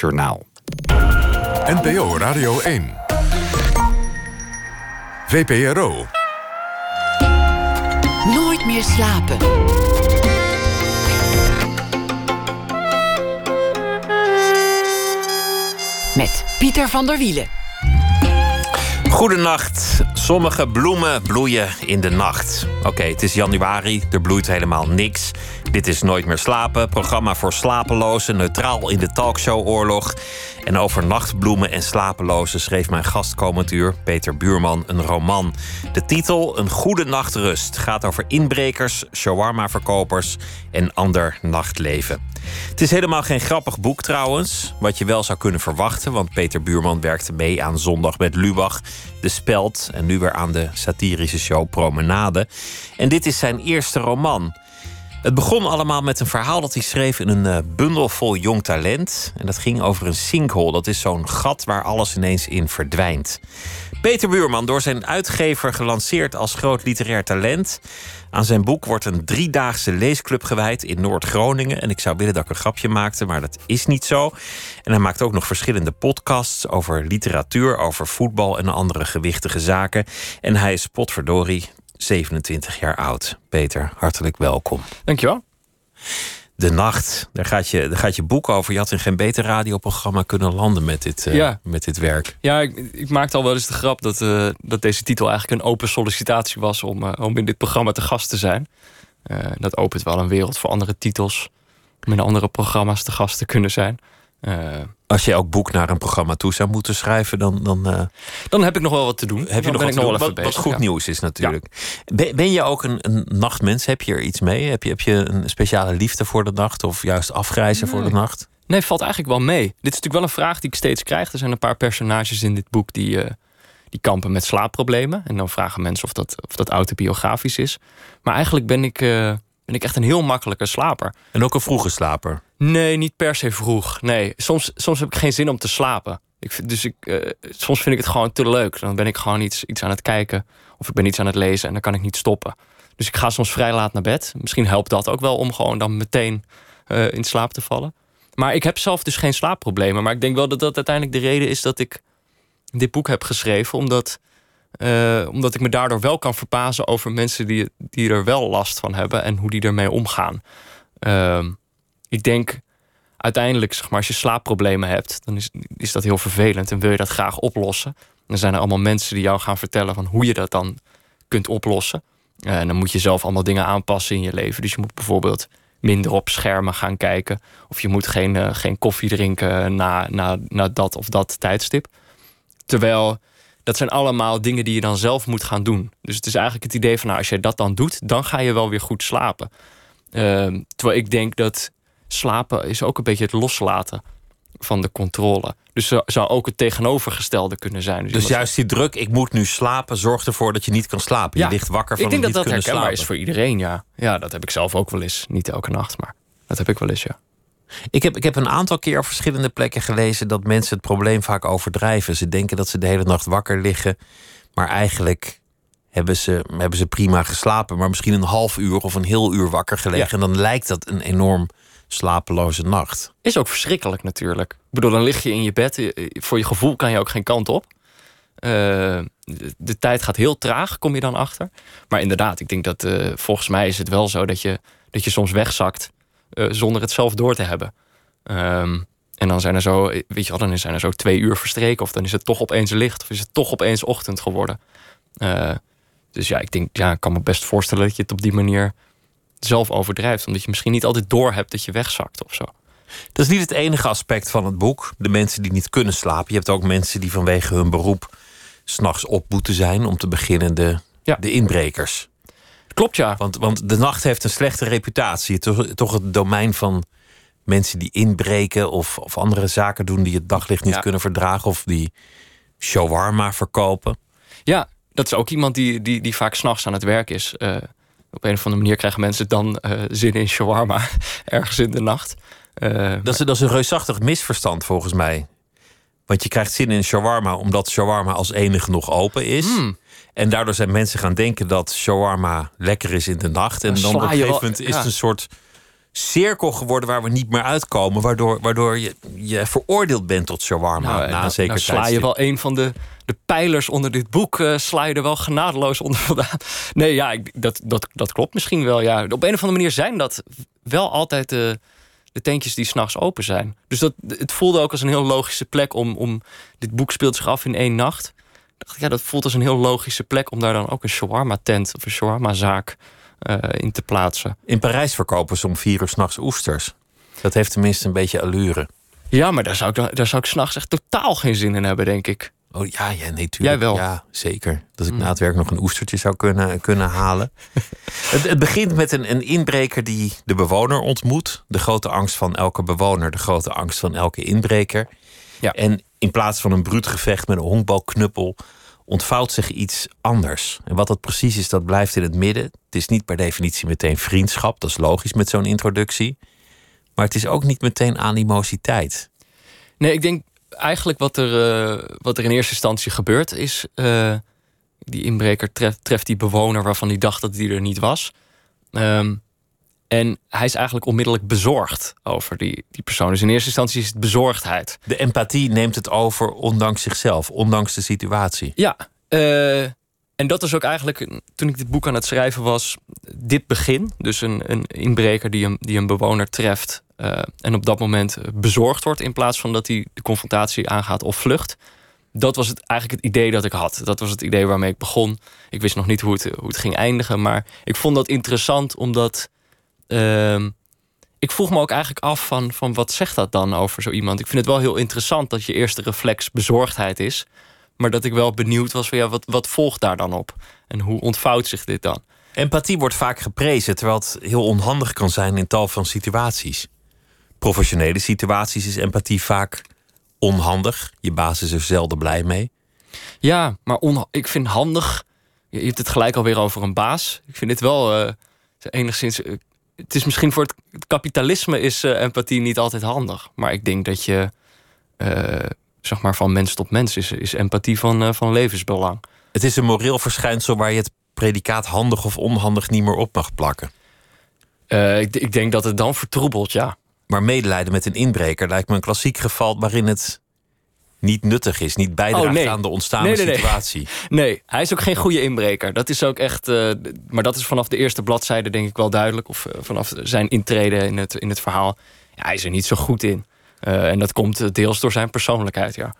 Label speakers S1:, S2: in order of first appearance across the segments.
S1: Journaal.
S2: NPO Radio 1. VPRO.
S3: Nooit meer slapen. Met Pieter van der Wielen.
S1: Goedenacht. Sommige bloemen bloeien in de nacht. Oké, het is januari, er bloeit helemaal niks. Dit is Nooit meer slapen, programma voor slapelozen, neutraal in de talkshow-oorlog. En over nachtbloemen en slapelozen schreef mijn gast komend uur, Peter Buurman, een roman. De titel Een goede nachtrust gaat over inbrekers, shawarma-verkopers en ander nachtleven. Het is helemaal geen grappig boek trouwens, wat je wel zou kunnen verwachten, want Peter Buurman werkte mee aan Zondag met Lubach, De Speld en nu weer aan de satirische show Promenade. En dit is zijn eerste roman. Het begon allemaal met een verhaal dat hij schreef in een uh, bundel vol jong talent. En dat ging over een sinkhole. Dat is zo'n gat waar alles ineens in verdwijnt. Peter Buurman, door zijn uitgever gelanceerd als groot literair talent. Aan zijn boek wordt een driedaagse leesclub gewijd in Noord-Groningen. En ik zou willen dat ik een grapje maakte, maar dat is niet zo. En hij maakt ook nog verschillende podcasts over literatuur, over voetbal en andere gewichtige zaken. En hij is potverdorie 27 jaar oud. Peter, hartelijk welkom.
S4: Dankjewel.
S1: De Nacht, daar gaat, je, daar gaat je boek over. Je had in geen beter radioprogramma kunnen landen met dit, uh, ja. met dit werk.
S4: Ja, ik, ik, maakte al wel eens de grap dat, uh, dat deze titel eigenlijk een open sollicitatie was om, uh, om in dit programma te gast te zijn. dat opent wel een wereld voor andere titels. Om in andere programma's te gast te kunnen zijn.
S1: Als je elk boek naar een programma toe zou moeten schrijven, dan. Dan, uh,
S4: dan heb ik nog wel wat te doen.
S1: Heb je nog, wat, nog wel wat, wat, goed ja. nieuws is natuurlijk. Ja. Ben, ben, je ook een, een, nachtmens? Heb je er iets mee? Heb je, heb je een speciale liefde voor de nacht of juist afgrijzen nee. voor de nacht?
S4: Nee, valt eigenlijk wel mee. Dit is natuurlijk wel een vraag die ik steeds krijg. Er zijn een paar personages in dit boek die, uh, die kampen met slaapproblemen. En dan vragen mensen of dat, of dat autobiografisch is. Maar eigenlijk ben ik. Uh, ben ik echt een heel makkelijke slaper.
S1: En ook een vroege slaper?
S4: Nee, niet per se vroeg. Nee, soms, soms heb ik geen zin om te slapen. Ik, dus ik, uh, soms vind ik het gewoon te leuk. Dan ben ik gewoon iets, iets aan het kijken. Of ik ben iets aan het lezen en dan kan ik niet stoppen. Dus ik ga soms vrij laat naar bed. Misschien helpt dat ook wel om gewoon dan meteen uh, in slaap te vallen. Maar ik heb zelf dus geen slaapproblemen. Maar ik denk wel dat dat uiteindelijk de reden is dat ik dit boek heb geschreven. Omdat uh, omdat ik me daardoor wel kan verbazen over mensen die, die er wel last van hebben en hoe die ermee omgaan. Uh, ik denk uiteindelijk, zeg maar, als je slaapproblemen hebt, dan is, is dat heel vervelend en wil je dat graag oplossen. Dan zijn er allemaal mensen die jou gaan vertellen van hoe je dat dan kunt oplossen. Uh, en dan moet je zelf allemaal dingen aanpassen in je leven. Dus je moet bijvoorbeeld minder op schermen gaan kijken. Of je moet geen, uh, geen koffie drinken na, na, na dat of dat tijdstip. Terwijl dat zijn allemaal dingen die je dan zelf moet gaan doen. Dus het is eigenlijk het idee van, nou, als je dat dan doet, dan ga je wel weer goed slapen. Uh, terwijl ik denk dat slapen is ook een beetje het loslaten van de controle. Dus zou ook het tegenovergestelde kunnen zijn.
S1: Dus, dus juist die druk, ik moet nu slapen, zorgt ervoor dat je niet kan slapen.
S4: Ja,
S1: je ligt wakker van
S4: ik denk dat dat
S1: herkenbaar
S4: slapen. is voor iedereen, ja. Ja, dat heb ik zelf ook wel eens. Niet elke nacht, maar dat heb ik wel eens, ja.
S1: Ik heb, ik heb een aantal keer op verschillende plekken gelezen dat mensen het probleem vaak overdrijven. Ze denken dat ze de hele nacht wakker liggen, maar eigenlijk hebben ze, hebben ze prima geslapen, maar misschien een half uur of een heel uur wakker gelegen. Ja. En dan lijkt dat een enorm slapeloze nacht.
S4: Is ook verschrikkelijk natuurlijk. Ik bedoel, dan lig je in je bed. Voor je gevoel kan je ook geen kant op. Uh, de, tijd gaat heel traag, kom je dan achter. Maar inderdaad, ik denk dat uh, volgens mij is het wel zo dat je, dat je soms wegzakt zonder het zelf door te hebben. Um, en dan zijn er zo, weet je wel, dan zijn er zo twee uur verstreken. Of dan is het toch opeens licht. Of is het toch opeens ochtend geworden. dus ja, ik denk, ja, ik kan me best voorstellen dat je het op die manier zelf overdrijft. Omdat je misschien niet altijd door hebt dat je wegzakt of zo.
S1: Dat is niet het enige aspect van het boek. De mensen die niet kunnen slapen. Je hebt ook mensen die vanwege hun beroep s'nachts op moeten zijn. Om te beginnen de, ja. de inbrekers.
S4: Klopt ja.
S1: Want, want de nacht heeft een slechte reputatie. Toch, toch het domein van mensen die inbreken of, of andere zaken doen die het daglicht niet ja. kunnen verdragen. Of die shawarma verkopen.
S4: Ja, dat is ook iemand die, die, die vaak s'nachts aan het werk is. Uh, op een of andere manier krijgen mensen dan uh, zin in shawarma ergens in de nacht. Uh,
S1: dat, is, dat is een reusachtig misverstand volgens mij. Want je krijgt zin in shawarma omdat shawarma als enige nog open is.
S4: Mm.
S1: En daardoor zijn mensen gaan denken dat shawarma lekker is in de nacht. En dan, dan op een gegeven moment is het een soort cirkel geworden waar we niet meer uitkomen. Waardoor, waardoor je, je veroordeeld bent tot shawarma
S4: Nou,
S1: na een zeker
S4: nou sla je wel een van de, de pijlers onder dit boek... eh, sla je er wel genadeloos onder vandaan. Nee, ja, ik, dat, dat, dat klopt misschien wel. Ja. Op een of andere manier zijn dat wel altijd de, de tentjes die s'nachts open zijn. Dus dat, het voelde ook als een heel logische plek om... om dit boek speelt zich af in één nacht. Ja, dat voelt als een heel logische plek... om daar dan ook een shawarma-tent of een shawarma-zaak in te plaatsen.
S1: In Parijs verkopen ze om vier uur s'nachts oesters. Dat heeft tenminste een beetje allure.
S4: Ja, maar daar zou ik, dan- daar zou ik s'nachts echt totaal geen zin in hebben, denk ik.
S1: Oh ja, ja, nee, tuurlijk.
S4: Jij wel?
S1: Ja, zeker. Dat ik na het werk nog een oestertje zou kunnen, kunnen halen. het, het begint met een, een inbreker die de bewoner ontmoet. De grote angst van elke bewoner, de grote angst van elke inbreker.
S4: Ja.
S1: En in plaats van een bruut gevecht met een honkbalknuppel ontvouwt zich iets anders. En wat dat precies is, dat blijft in het midden. Het is niet per definitie meteen vriendschap, dat is logisch met zo'n introductie. Maar het is ook niet meteen animositeit.
S4: Nee, ik denk eigenlijk wat er, eh, wat er in eerste instantie gebeurt is... eh, die inbreker treft, treft die bewoner waarvan hij dacht dat hij er niet was. Ehm, en hij is eigenlijk onmiddellijk bezorgd over die, die persoon. Dus in eerste instantie is het bezorgdheid.
S1: De empathie neemt het over ondanks zichzelf, ondanks de situatie.
S4: Ja, eh, en dat is ook eigenlijk, toen ik dit boek aan het schrijven was, dit begin. Dus een, een inbreker die een, die een bewoner treft eh, en op dat moment bezorgd wordt in plaats van dat hij de confrontatie aangaat of vlucht. Dat was het, eigenlijk het idee dat ik had. Dat was het idee waarmee ik begon. Ik wist nog niet hoe het, hoe het ging eindigen, maar ik vond dat interessant omdat. Ehm, ik vroeg me ook eigenlijk af van, van wat zegt dat dan over zo iemand? Ik vind het wel heel interessant dat je eerste reflex bezorgdheid is. Maar dat ik wel benieuwd was van ja, wat, wat volgt daar dan op? En hoe ontvouwt zich dit dan?
S1: Empathie wordt vaak geprezen, terwijl het heel onhandig kan zijn in tal van situaties. Professionele situaties is empathie vaak onhandig. Je baas is er zelden blij mee.
S4: Ja, maar ik vind handig. Je hebt het gelijk alweer over een baas. Ik vind dit wel eh, enigszins. Het is misschien voor het, het kapitalisme is eh, empathie niet altijd handig. Maar ik denk dat je, eh, zeg maar, van mens tot mens is, is empathie van, eh, van levensbelang.
S1: Het is een moreel verschijnsel waar je het predicaat handig of onhandig niet meer op mag plakken.
S4: Ik, ik denk dat het dan vertroebelt, ja.
S1: Maar medelijden met een inbreker lijkt me een klassiek geval waarin het niet nuttig is, niet bijdraagt
S4: Oh, nee.
S1: aan de ontstaande
S4: Nee, nee, nee.
S1: situatie.
S4: Nee, hij is ook geen goede inbreker. Dat is ook echt. eh, maar dat is vanaf de eerste bladzijde, denk ik wel duidelijk. Of eh, vanaf zijn intrede in het, in het verhaal. Ja, hij is er niet zo goed in. Eh, en dat komt deels door zijn persoonlijkheid, ja.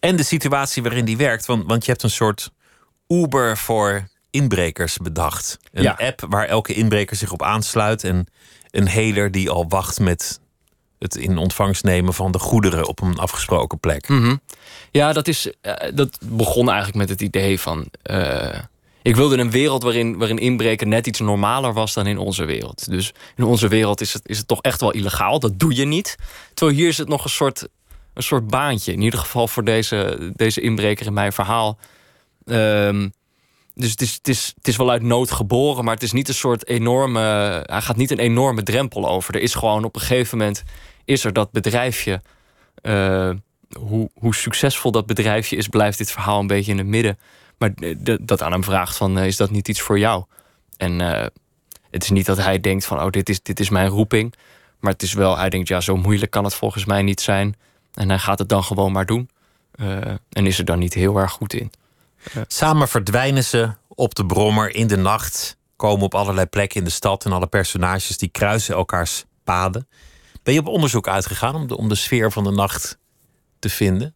S1: En de situatie waarin die werkt. Want, want je hebt een soort Uber voor inbrekers bedacht. Een
S4: Ja.
S1: app waar elke inbreker zich op aansluit. En een heler die al wacht met het in ontvangst nemen van de goederen op een afgesproken plek.
S4: Mhm. Ja, dat, is, eh, dat begon eigenlijk met het idee van... eh, ik wilde een wereld waarin, waarin inbreken net iets normaler was dan in onze wereld. Dus in onze wereld is het, is het toch echt wel illegaal. Dat doe je niet. Terwijl hier is het nog een soort, een soort baantje. In ieder geval voor deze, deze inbreker in mijn verhaal. Ehm, dus het is, het, is, het is wel uit nood geboren, maar het is niet een soort enorme. Hij gaat niet een enorme drempel over. Er is gewoon op een gegeven moment is er dat bedrijfje. eh, hoe, hoe succesvol dat bedrijfje is, blijft dit verhaal een beetje in het midden. Maar dat aan hem vraagt van, eh, is dat niet iets voor jou? En eh, het is niet dat hij denkt van, oh, dit is, dit is mijn roeping. Maar het is wel, hij denkt, ja, zo moeilijk kan het volgens mij niet zijn. En hij gaat het dan gewoon maar doen. En is er dan niet heel erg goed in.
S1: Samen verdwijnen ze op de brommer in de nacht. Komen op allerlei plekken in de stad. En alle personages die kruisen elkaars paden. Ben je op onderzoek uitgegaan om de, om de sfeer van de nacht te vinden?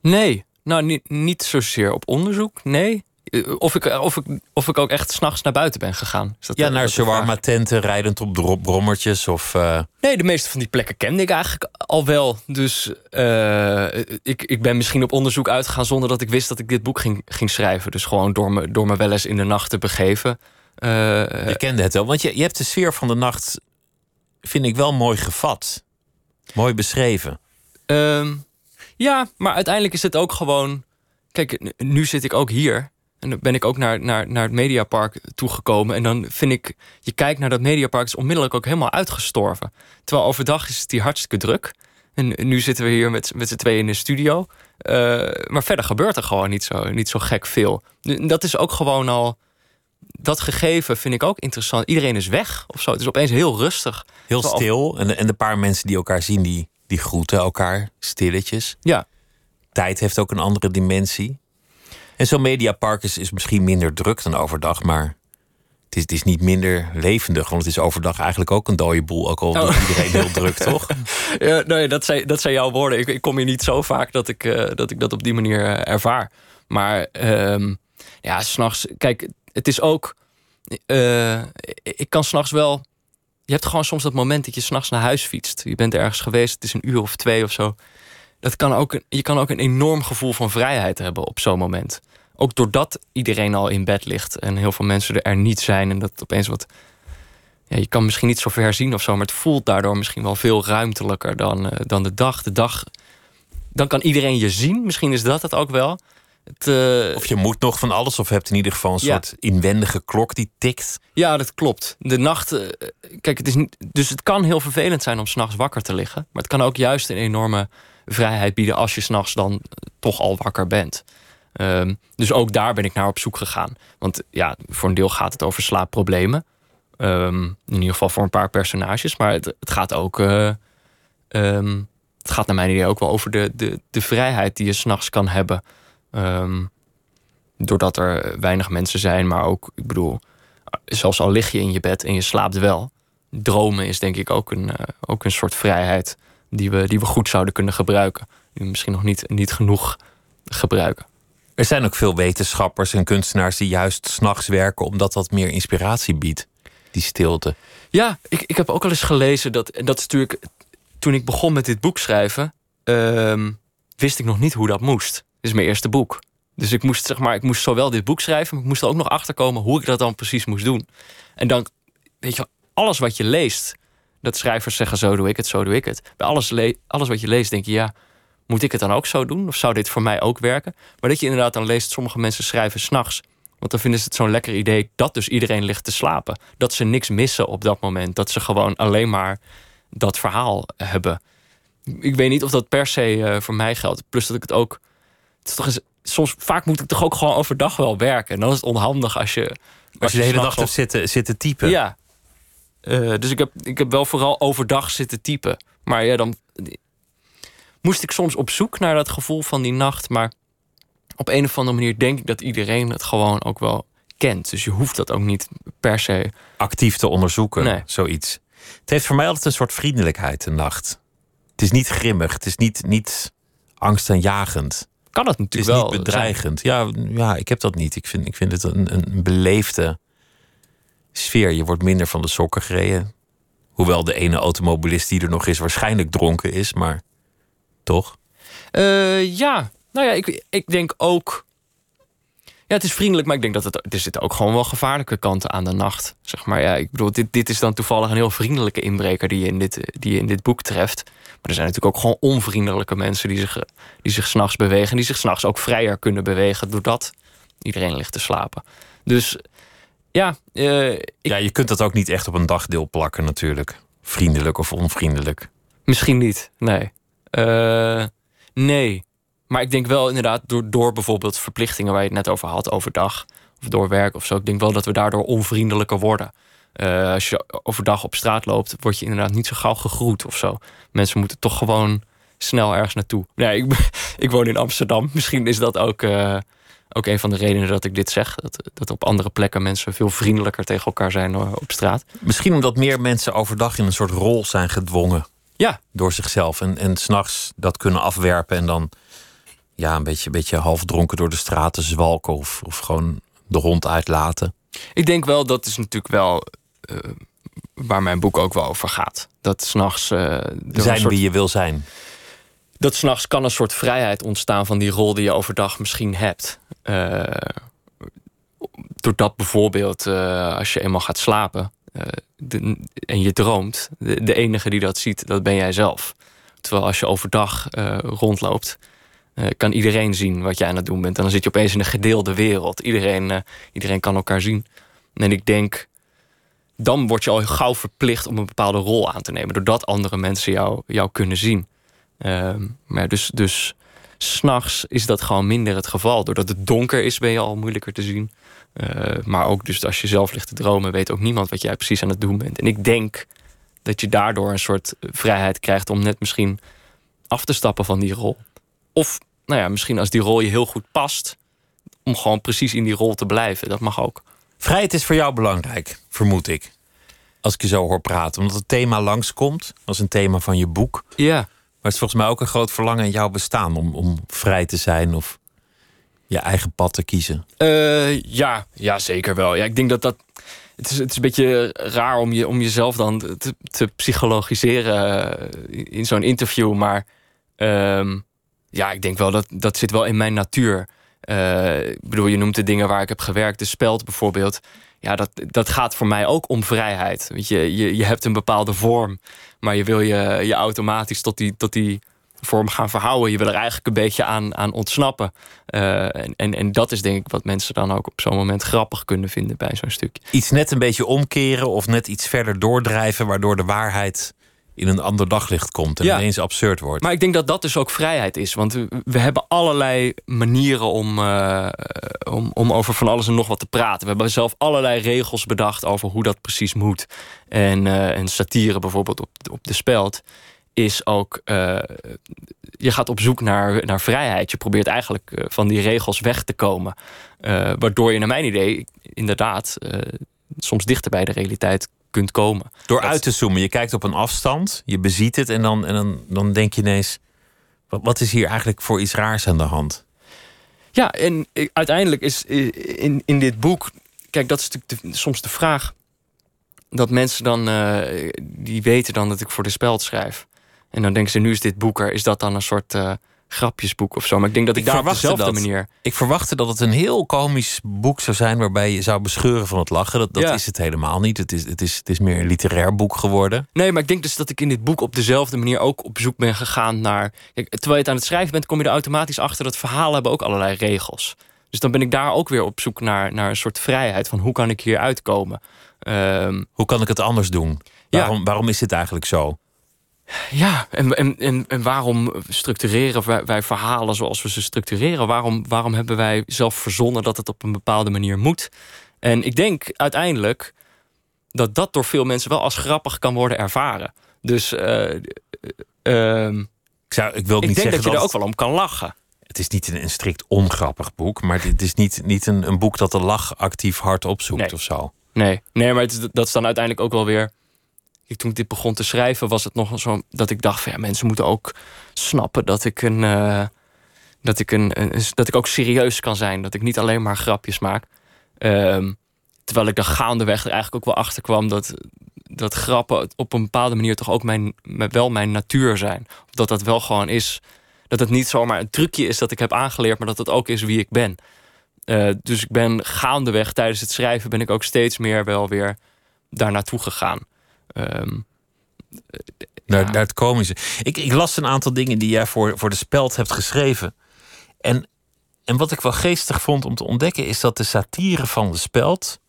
S4: Nee, nou niet, niet zozeer op onderzoek, nee. Eh, Of ik, of ik, of ik ook echt s'nachts naar buiten ben gegaan. Is dat,
S1: Ja,
S4: eh,
S1: naar shawarma-tenten, rijdend op brommertjes of... eh,
S4: Nee, de meeste van die plekken kende ik eigenlijk al wel. Dus eh, ik, ik ben misschien op onderzoek uitgegaan zonder dat ik wist dat ik dit boek ging, ging schrijven. Dus gewoon door me, door me wel eens in de nacht te begeven. Eh,
S1: Je kende het wel, want je, je hebt de sfeer van de nacht, vind ik wel mooi gevat. Mooi beschreven.
S4: Ehm, ja, maar uiteindelijk is het ook gewoon. Kijk, nu zit ik ook hier. En dan ben ik ook naar, naar, naar het Mediapark toegekomen. En dan vind ik, je kijkt naar dat Mediapark, is onmiddellijk ook helemaal uitgestorven. Terwijl overdag is het hier hartstikke druk. En nu zitten we hier met, met z'n tweeën in de studio. Eh, maar verder gebeurt er gewoon niet zo, niet zo gek veel. Dat is ook gewoon al. dat gegeven vind ik ook interessant. Iedereen is weg of zo. Het is opeens heel rustig.
S1: Heel stil. En, en de paar mensen die elkaar zien, die, die groeten elkaar stilletjes.
S4: Ja,
S1: Tijd heeft ook een andere dimensie. En zo'n mediapark is, is misschien minder druk dan overdag, maar het is, het is niet minder levendig. Want het is overdag eigenlijk ook een dode boel. Ook al
S4: Oh.
S1: doet iedereen heel druk, toch?
S4: Ja, nee, dat, zijn, dat zijn jouw woorden. Ik, ik kom hier niet zo vaak dat ik, eh, dat, ik dat op die manier eh, ervaar. Maar ehm ja, s'nachts... Kijk, het is ook... eh, ik kan s'nachts wel... Je hebt gewoon soms dat moment dat je s'nachts naar huis fietst. Je bent ergens geweest, het is een uur of twee of zo. Dat kan ook je kan ook een enorm gevoel van vrijheid hebben op zo'n moment. Ook doordat iedereen al in bed ligt en heel veel mensen er niet zijn... en dat opeens wat ja, je kan misschien niet zo ver zien of zo, maar het voelt daardoor misschien wel veel ruimtelijker dan, eh, dan de dag. De dag, dan kan iedereen je zien. Misschien is dat het ook wel. Het, eh,
S1: Of je moet nog van alles, of hebt in ieder geval een
S4: Ja.
S1: soort inwendige klok die tikt.
S4: ja, dat klopt. De nacht, eh, kijk, het is niet, dus het kan heel vervelend zijn om s'nachts wakker te liggen, maar het kan ook juist een enorme vrijheid bieden als je s'nachts dan eh, toch al wakker bent. Ehm, dus ook daar ben ik naar op zoek gegaan. Want ja, voor een deel gaat het over slaapproblemen. Ehm, in ieder geval voor een paar personages. Maar het, het gaat ook. eh, ehm, het gaat naar mijn idee ook wel over de, de, de vrijheid die je s'nachts kan hebben. Doordat er weinig mensen zijn, maar ook, ik bedoel, zelfs al lig je in je bed en je slaapt wel. Dromen is denk ik ook een, eh, ook een soort vrijheid die we, die we goed zouden kunnen gebruiken. Die we misschien nog niet, niet genoeg gebruiken.
S1: Er zijn ook veel wetenschappers en kunstenaars die juist s'nachts werken omdat dat meer inspiratie biedt. Die stilte.
S4: Ja, ik, ik heb ook al eens gelezen dat. En dat is natuurlijk. Toen ik begon met dit boek schrijven. ehm, wist ik nog niet hoe dat moest. Dit is mijn eerste boek. Dus ik moest, zeg maar, ik moest zowel dit boek schrijven. maar ik moest er ook nog achter komen hoe ik dat dan precies moest doen. En dan, weet je, alles wat je leest. Dat schrijvers zeggen: zo doe ik het, zo doe ik het. Bij alles, le- alles wat je leest, denk je: ja, moet ik het dan ook zo doen? Of zou dit voor mij ook werken? Maar dat je inderdaad dan leest: sommige mensen schrijven s'nachts. Want dan vinden ze het zo'n lekker idee dat dus iedereen ligt te slapen. Dat ze niks missen op dat moment. Dat ze gewoon alleen maar dat verhaal hebben. Ik weet niet of dat per se eh, voor mij geldt. Plus dat ik het ook. Het is toch eens, soms, vaak moet ik toch ook gewoon overdag wel werken. En dan is het onhandig als je.
S1: Als je de hele dag hebt zitten, zitten typen.
S4: Ja. Eh, dus ik heb, ik heb wel vooral overdag zitten typen. Maar ja, dan moest ik soms op zoek naar dat gevoel van die nacht. Maar op een of andere manier denk ik dat iedereen het gewoon ook wel kent. Dus je hoeft dat ook niet per se.
S1: Actief te onderzoeken,
S4: Nee.
S1: zoiets. Het heeft voor mij altijd een soort vriendelijkheid, de nacht. Het is niet grimmig, het is niet, niet angstaanjagend.
S4: Kan dat
S1: Het is
S4: natuurlijk wel.
S1: niet bedreigend. Ja, ja, ik heb dat niet. Ik vind, ik vind het een, een beleefde sfeer. Je wordt minder van de sokken gereden. Hoewel de ene automobilist die er nog is waarschijnlijk dronken is, maar toch?
S4: Eh, ja, nou ja, ik, ik denk ook. Ja, het is vriendelijk, maar ik denk dat het, er zitten ook gewoon wel gevaarlijke kanten aan de nacht. Zeg maar, ja, ik bedoel, dit, dit is dan toevallig een heel vriendelijke inbreker die je in dit, die je in dit boek treft. Maar er zijn natuurlijk ook gewoon onvriendelijke mensen die zich, die zich s'nachts bewegen. En die zich s'nachts ook vrijer kunnen bewegen doordat iedereen ligt te slapen. Dus ja, eh, ik,
S1: Ja, je kunt dat ook niet echt op een dagdeel plakken natuurlijk. Vriendelijk of onvriendelijk.
S4: Misschien niet, nee. Eh, nee. Maar ik denk wel inderdaad, door, door bijvoorbeeld verplichtingen waar je het net over had, overdag of door werk of zo. Ik denk wel dat we daardoor onvriendelijker worden. Eh, als je overdag op straat loopt, word je inderdaad niet zo gauw gegroet of zo. Mensen moeten toch gewoon snel ergens naartoe. Nee, ik, ik woon in Amsterdam. Misschien is dat ook, ook een van de redenen dat ik dit zeg. Dat, dat op andere plekken mensen veel vriendelijker tegen elkaar zijn eh, op straat.
S1: Misschien omdat meer mensen overdag in een soort rol zijn gedwongen
S4: Ja,
S1: door zichzelf. En, en s'nachts dat kunnen afwerpen en dan ja, een beetje, beetje half dronken door de straten zwalken. Of, of gewoon de hond uitlaten.
S4: Ik denk wel, dat is natuurlijk wel eh, waar mijn boek ook wel over gaat. Dat s'nachts. eh
S1: Zijn
S4: soort,
S1: wie je wil zijn.
S4: Dat s'nachts kan een soort vrijheid ontstaan van die rol die je overdag misschien hebt. Eh, doordat bijvoorbeeld eh, als je eenmaal gaat slapen eh, en je droomt, de, enige die dat ziet, dat ben jij zelf. Terwijl als je overdag rondloopt, kan iedereen zien wat jij aan het doen bent. En dan zit je opeens in een gedeelde wereld. Iedereen, iedereen kan elkaar zien. En ik denk, dan word je al gauw verplicht om een bepaalde rol aan te nemen. Doordat andere mensen jou, jou kunnen zien. Ehm, maar dus, dus S'nachts is dat gewoon minder het geval. Doordat het donker is, ben je al moeilijker te zien. Uh, maar ook dus als je zelf ligt te dromen, weet ook niemand wat jij precies aan het doen bent. En ik denk dat je daardoor een soort vrijheid krijgt om net misschien af te stappen van die rol. Of nou ja, misschien als die rol je heel goed past, om gewoon precies in die rol te blijven. Dat mag ook.
S1: Vrijheid is voor jou belangrijk, vermoed ik. Als ik je zo hoor praten. Omdat het thema langskomt. als een thema van je boek.
S4: Ja.
S1: Maar het is volgens mij ook een groot verlangen in jouw bestaan om, om vrij te zijn of je eigen pad te kiezen.
S4: Uh, ja, ja, zeker wel. Ja, ik denk dat dat. Het is, het is een beetje raar om, je, om jezelf dan te, te psychologiseren eh, in zo'n interview. Maar uh, ja, ik denk wel dat dat zit wel in mijn natuur. Uh, ik bedoel, je noemt de dingen waar ik heb gewerkt, de speld bijvoorbeeld. Ja, dat, dat gaat voor mij ook om vrijheid. Weet je, je, je hebt een bepaalde vorm, maar je wil je, je automatisch tot die, tot die vorm gaan verhouden. Je wil er eigenlijk een beetje aan, aan ontsnappen. Uh, en, en, en dat is denk ik wat mensen dan ook op zo'n moment grappig kunnen vinden bij zo'n stukje.
S1: Iets net een beetje omkeren of net iets verder doordrijven, waardoor de waarheid in een ander daglicht komt en ineens absurd wordt.
S4: Maar ik denk dat dat dus ook vrijheid is. Want we, hebben allerlei manieren om, uh, om, om over van alles en nog wat te praten. We hebben zelf allerlei regels bedacht over hoe dat precies moet. En, uh, en satire bijvoorbeeld op, op de speld is ook... Uh, je gaat op zoek naar, naar vrijheid. Je probeert eigenlijk van die regels weg te komen. waardoor je naar mijn idee inderdaad soms dichter bij de realiteit kunt komen.
S1: Door uit te zoomen, je kijkt op een afstand, je beziet het en dan, en dan, dan denk je ineens: wat, wat is hier eigenlijk voor iets raars aan de hand?
S4: Ja, en uiteindelijk is in, in dit boek, kijk, dat is natuurlijk soms de vraag dat mensen dan, uh, die weten dan dat ik voor de speld schrijf. En dan denken ze, nu is dit boek er, is dat dan een soort. Uh, grapjesboek of zo. Maar ik denk dat ik, ik daar op dezelfde dat, manier...
S1: Ik verwachtte dat het een heel komisch boek zou zijn... waarbij je zou bescheuren van het lachen. Dat, dat is het helemaal niet. Het is, het, is, het is meer een literair boek geworden.
S4: Nee, maar ik denk dus dat ik in dit boek op dezelfde manier... ook op zoek ben gegaan naar... Kijk, terwijl je het aan het schrijven bent... kom je er automatisch achter dat verhalen hebben ook allerlei regels. Dus dan ben ik daar ook weer op zoek naar, naar een soort vrijheid... van hoe kan ik hier uitkomen?
S1: Um, hoe kan ik het anders doen? Waarom, waarom is dit eigenlijk zo?
S4: Ja, en, en, en, waarom structureren wij, wij, verhalen zoals we ze structureren? Waarom, waarom hebben wij zelf verzonnen dat het op een bepaalde manier moet? En ik denk uiteindelijk dat dat door veel mensen wel als grappig kan worden ervaren. Dus uh, uh, ik, zou, ik, wil niet ik denk dat je er ook wel om kan lachen.
S1: Het is niet een, een strikt ongrappig boek, maar het is niet, niet een, een boek dat de lach actief hard opzoekt
S4: nee.
S1: of zo.
S4: Nee, nee maar het, dat is dan uiteindelijk ook wel weer ik, toen ik dit begon te schrijven, was het nog zo dat ik dacht: van, ja, mensen moeten ook snappen dat ik een. Uh, dat ik, een, dat ik ook serieus kan zijn. Dat ik niet alleen maar grapjes maak. Um, terwijl ik er gaandeweg eigenlijk ook wel achter kwam dat, dat grappen op een bepaalde manier toch ook mijn, wel mijn natuur zijn. Dat dat wel gewoon is. Dat het niet zomaar een trucje is dat ik heb aangeleerd, maar dat het ook is wie ik ben. Uh, dus ik ben gaandeweg tijdens het schrijven ben ik ook steeds meer wel weer daar naartoe gegaan. Um,
S1: naar, naar, het komische. Ik, ik las een aantal dingen die jij voor, voor de speld hebt geschreven. En, en wat ik wel geestig vond om te ontdekken, is dat de satire van de speld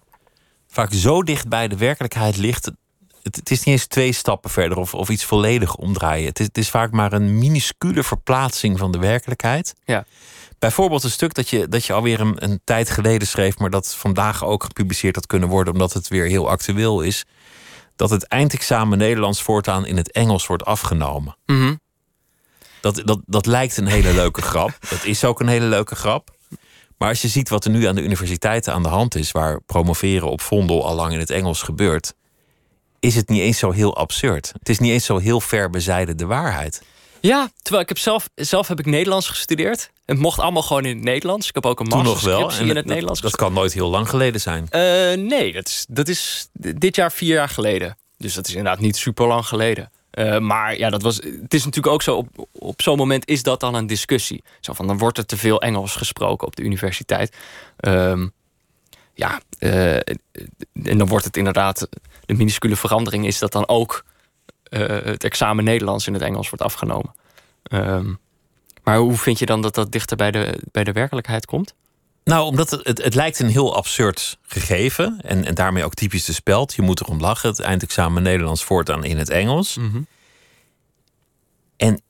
S1: vaak zo dicht bij de werkelijkheid ligt. Het, het is niet eens twee stappen verder of, of iets volledig omdraaien. Het is, het is vaak maar een minuscule verplaatsing van de werkelijkheid.
S4: Ja.
S1: Bijvoorbeeld een stuk dat je, dat je alweer een, een tijd geleden schreef, maar dat vandaag ook gepubliceerd had kunnen worden, omdat het weer heel actueel is dat het eindexamen Nederlands voortaan in het Engels wordt afgenomen.
S4: Mhm.
S1: dat, dat, dat lijkt een hele leuke grap. Dat is ook een hele leuke grap. Maar als je ziet wat er nu aan de universiteiten aan de hand is, waar promoveren op Vondel al lang in het Engels gebeurt, is het niet eens zo heel absurd. Het is niet eens zo heel ver bezijden de waarheid.
S4: Ja, terwijl ik heb zelf, zelf heb ik Nederlands gestudeerd. Het mocht allemaal gewoon in het Nederlands. Ik heb ook een masterscriptie in het dat, Nederlands.
S1: Dat kan nooit heel lang geleden zijn.
S4: Uh, nee, dat is, dat is dit jaar vier jaar geleden. Dus dat is inderdaad niet super lang geleden. Uh, maar ja, dat was, het is natuurlijk ook zo, op, op zo'n moment is dat dan een discussie. Zo van, dan wordt er te veel Engels gesproken op de universiteit. Um, ja, uh, en dan wordt het inderdaad, de minuscule verandering is dat dan ook het examen Nederlands in het Engels wordt afgenomen. Um, maar hoe vind je dan dat dat dichter bij de, bij de werkelijkheid komt?
S1: Nou, omdat het, het, het lijkt een heel absurd gegeven. En, en daarmee ook typisch de speld. Je moet erom lachen. Het eindexamen Nederlands voortaan in het Engels.
S4: Mm
S1: En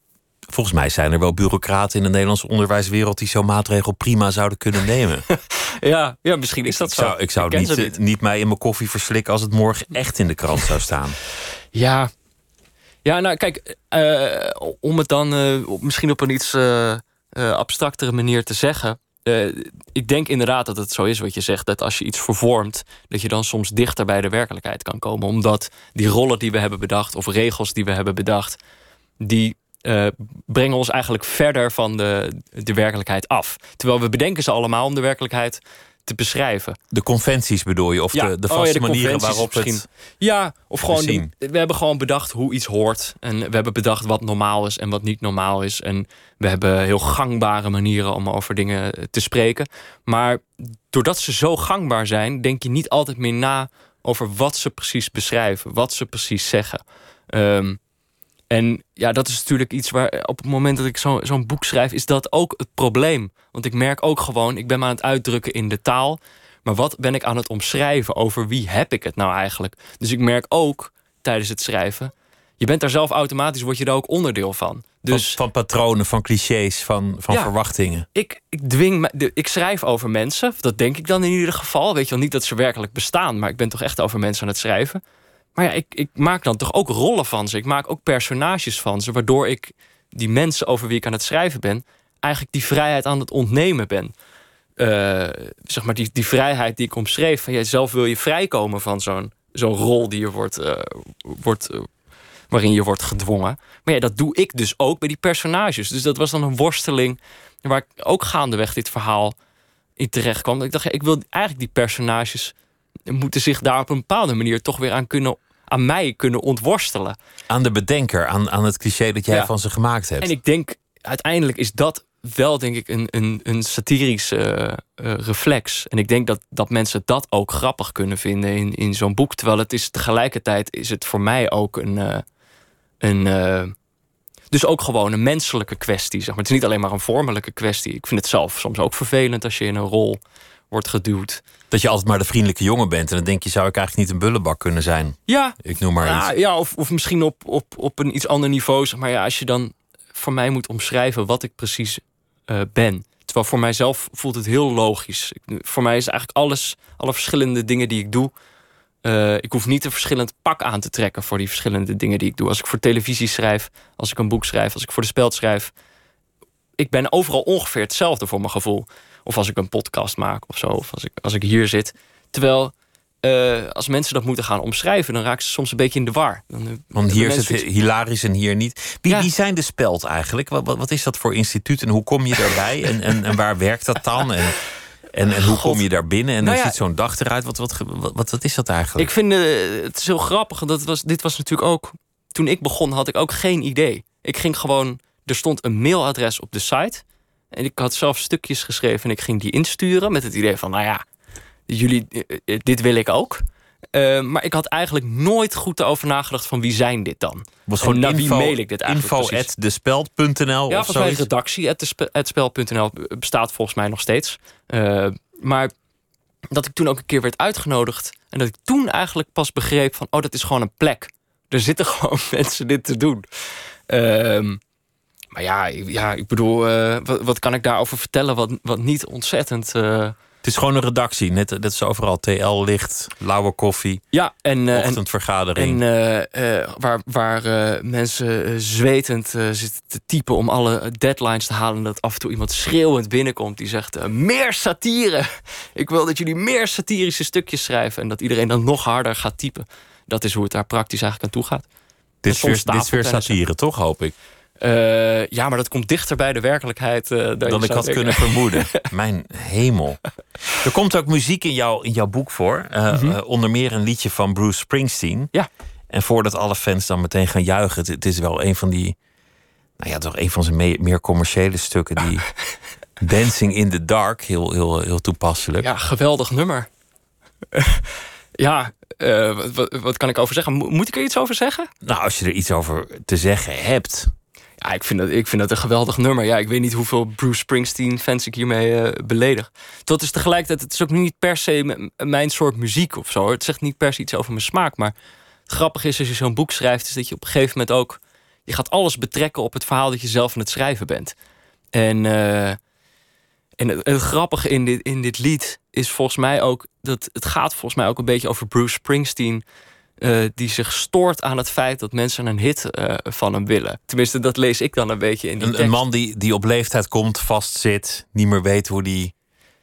S1: Volgens mij zijn er wel bureaucraten in de Nederlandse onderwijswereld die zo'n maatregel prima zouden kunnen nemen.
S4: ja, ja, misschien is dat
S1: ik
S4: zo.
S1: zou, ik zou
S4: ken
S1: niet, niet. niet mij in mijn koffie verslikken als het morgen echt in de krant zou staan.
S4: Ja, ja nou kijk, eh, om het dan eh, misschien op een iets eh, abstractere manier te zeggen. ik denk inderdaad dat het zo is wat je zegt. Dat als je iets vervormt, dat je dan soms dichter bij de werkelijkheid kan komen. Omdat die rollen die we hebben bedacht, of regels die we hebben bedacht, die brengen ons eigenlijk verder van de, de werkelijkheid af. Terwijl we bedenken ze allemaal om de werkelijkheid te beschrijven.
S1: De conventies bedoel je? Of
S4: Ja.
S1: de, de
S4: Oh ja,
S1: vaste
S4: de
S1: manieren waarop
S4: misschien.
S1: het...
S4: Ja, of gewoon. we hebben gewoon bedacht hoe iets hoort. En we hebben bedacht wat normaal is en wat niet normaal is. En we hebben heel gangbare manieren om over dingen te spreken. Maar doordat ze zo gangbaar zijn, denk je niet altijd meer na over wat ze precies beschrijven, wat ze precies zeggen. Ehm, en ja, dat is natuurlijk iets waar op het moment dat ik zo- zo'n boek schrijf, is dat ook het probleem. Want ik merk ook gewoon, ik ben me aan het uitdrukken in de taal. Maar wat ben ik aan het omschrijven? Over wie heb ik het nou eigenlijk? Dus ik merk ook tijdens het schrijven, je bent daar zelf automatisch, word je daar ook onderdeel van. Dus
S1: van, van patronen, van clichés, van, van
S4: Ja.
S1: verwachtingen.
S4: ik, ik dwing ik schrijf over mensen. Dat denk ik dan in ieder geval. Weet je wel niet dat ze werkelijk bestaan, maar ik ben toch echt over mensen aan het schrijven. Maar ja, ik, ik maak dan toch ook rollen van ze. Ik maak ook personages van ze, waardoor ik die mensen over wie ik aan het schrijven ben, eigenlijk die vrijheid aan het ontnemen ben. Eh, zeg maar die, die vrijheid die ik omschreef. Van, ja, zelf wil je vrijkomen van zo'n zo'n rol die je wordt, eh, wordt, eh, waarin je wordt gedwongen. Maar ja, dat doe ik dus ook bij die personages. Dus dat was dan een worsteling waar ik ook gaandeweg dit verhaal in terecht kwam. Ik dacht, ja, ik wil eigenlijk die personages moeten zich daar op een bepaalde manier toch weer aan kunnen aan mij kunnen ontworstelen.
S1: Aan de bedenker, aan, aan het cliché dat jij
S4: Ja.
S1: van ze gemaakt hebt.
S4: En ik denk, uiteindelijk is dat wel, denk ik, een, een, een satirische eh, eh, reflex. En ik denk dat, dat mensen dat ook grappig kunnen vinden in, in zo'n boek. Terwijl het is tegelijkertijd is het voor mij ook een. eh, een dus ook gewoon een menselijke kwestie. Zeg maar. Het is niet alleen maar een vormelijke kwestie. Ik vind het zelf soms ook vervelend als je in een rol wordt geduwd.
S1: Dat je altijd maar de vriendelijke jongen bent. En dan denk je, zou ik eigenlijk niet een bullebak kunnen zijn?
S4: Ja,
S1: Ik noem maar
S4: Ja,
S1: iets.
S4: ja of, of misschien op, op, op een iets ander niveau. Zeg maar ja, als je dan voor mij moet omschrijven wat ik precies eh, ben. Terwijl voor mijzelf voelt het heel logisch. Ik, voor mij is eigenlijk alles, alle verschillende dingen die ik doe. eh, ik hoef niet een verschillend pak aan te trekken voor die verschillende dingen die ik doe. Als ik voor televisie schrijf, als ik een boek schrijf, als ik voor de speld schrijf. Ik ben overal ongeveer hetzelfde voor mijn gevoel. Of als ik een podcast maak of zo. Of als ik, als ik hier zit. Terwijl eh, als mensen dat moeten gaan omschrijven, dan raken ze soms een beetje in de war. Dan, eh,
S1: Want hier is het hilarisch en hier niet. Wie,
S4: Ja.
S1: wie zijn de speld eigenlijk? Wat, wat, wat is dat voor instituut en hoe kom je daarbij? en, en, en waar werkt dat dan? En, en, en hoe kom je daar binnen? En
S4: Nou
S1: hoe
S4: ja.
S1: ziet zo'n dag eruit? Wat, wat, wat, wat, is dat eigenlijk?
S4: Ik vind eh, het is heel grappig. Dat was, dit was natuurlijk ook. Toen ik begon, had ik ook geen idee. Ik ging gewoon. Er stond een mailadres op de site. En ik had zelf stukjes geschreven en ik ging die insturen met het idee van, nou ja, jullie, eh, eh, dit wil ik ook. Eh, maar ik had eigenlijk nooit goed erover nagedacht van wie zijn dit dan?
S1: was
S4: en naar wie mail ik dit eigenlijk
S1: Info at despeld.nl
S4: Ja,
S1: of zoiets?
S4: redactie, het, spe- het spel.nl bestaat volgens mij nog steeds. Maar dat ik toen ook een keer werd uitgenodigd. En dat ik toen eigenlijk pas begreep van... oh, dat is gewoon een plek. Er zitten gewoon mensen dit te doen. Ehm, maar ja, ik- ja, ik bedoel, eh, wat, wat kan ik daarover vertellen... wat, wat niet ontzettend... eh,
S1: Het is gewoon een redactie. Net, net is overal TL, licht, lauwe koffie,
S4: ja, en, eh, en,
S1: ochtendvergadering.
S4: En waar, waar mensen zwetend zitten te typen om alle deadlines te halen. En dat af en toe iemand schreeuwend binnenkomt die zegt: Meer satire! Ik wil dat jullie meer satirische stukjes schrijven. En dat iedereen dan nog harder gaat typen. Dat is hoe het daar praktisch eigenlijk aan toe gaat.
S1: dit, is
S4: soms
S1: weer, dit is weer satire, toch, hoop ik?
S4: Eh, ja, maar dat komt dichter bij de werkelijkheid eh, dan,
S1: ik had
S4: denken.
S1: kunnen vermoeden. Mijn hemel. Er komt ook muziek in, jou, in jouw boek voor. Eh, eh, onder meer een liedje van Bruce Springsteen.
S4: Mhm. Ja.
S1: En voordat alle fans dan meteen gaan juichen... het, het is wel een van die... Nou ja, toch een van zijn me- meer commerciële stukken. Die Dancing in the Dark, heel, heel, heel toepasselijk.
S4: Ja, geweldig nummer. ja, wat, wat, wat kan ik over zeggen? Mo- Moet ik er iets over zeggen?
S1: Nou, als je er iets over te zeggen hebt...
S4: Ja, ik vind, dat, ik vind dat een geweldig nummer. Ja, ik weet niet hoeveel Bruce Springsteen-fans ik hiermee eh, beledig. Dat is tegelijkertijd, het is ook niet per se mijn soort muziek of zo. Het zegt niet per se iets over mijn smaak. Maar het grappige is, als je zo'n boek schrijft, is dat je op een gegeven moment ook je gaat alles betrekken op het verhaal dat je zelf aan het schrijven bent. En, eh, en het, het grappige in dit, in dit lied is volgens mij ook dat het gaat volgens mij ook een beetje over Bruce Springsteen. Eh, die zich stoort aan het feit dat mensen een hit eh, van hem willen. Tenminste, dat lees ik dan een beetje in die
S1: Een,
S4: tekst.
S1: een man die, die op leeftijd komt, vastzit, niet meer weet hoe die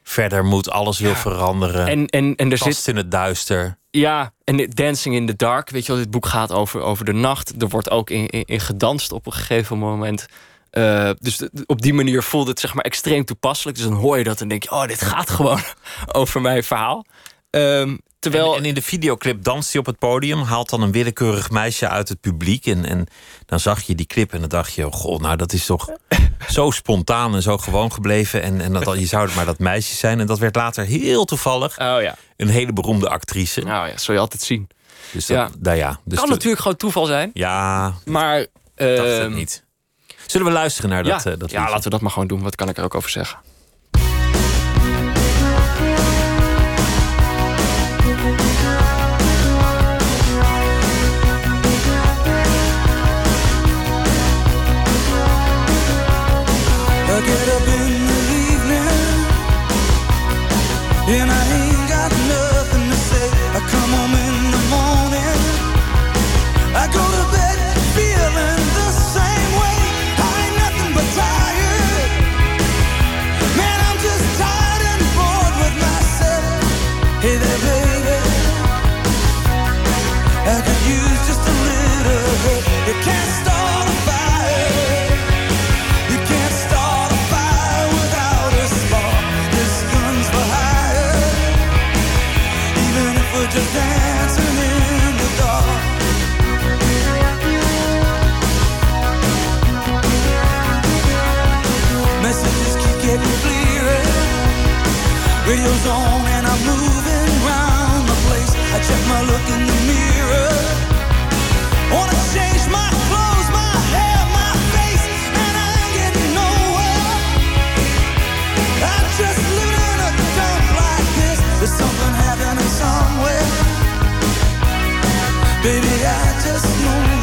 S1: verder moet, alles wil veranderen.
S4: En, en, en er
S1: vast
S4: zit
S1: in het duister.
S4: Ja, en Dancing in the Dark, weet je wel, dit boek gaat over, over de nacht. Er wordt ook in, in, in gedanst op een gegeven moment. Eh, dus op die manier voelt het zeg maar extreem toepasselijk. Dus dan hoor je dat en denk je, oh, dit gaat gewoon over mijn verhaal. Ehm, terwijl,
S1: En, in de videoclip danst hij op het podium, haalt dan een willekeurig meisje uit het publiek. En, en dan zag je die clip en dan dacht je, oh, goh, nou dat is toch zo spontaan en zo gewoon gebleven. En, en dat, je zou het maar dat meisje zijn. En dat werd later heel toevallig
S4: oh ja,
S1: een hele beroemde actrice.
S4: nou ja, zul je altijd zien.
S1: Dus dat,
S4: Ja.
S1: nou ja, dus
S4: kan natuurlijk gewoon toeval zijn,
S1: Ja,
S4: maar...
S1: dacht het
S4: ehm,
S1: niet. Zullen we luisteren naar
S4: Ja,
S1: dat, eh, dat
S4: ja, laten we dat maar gewoon doen. Wat kan ik er ook over zeggen?
S5: I just know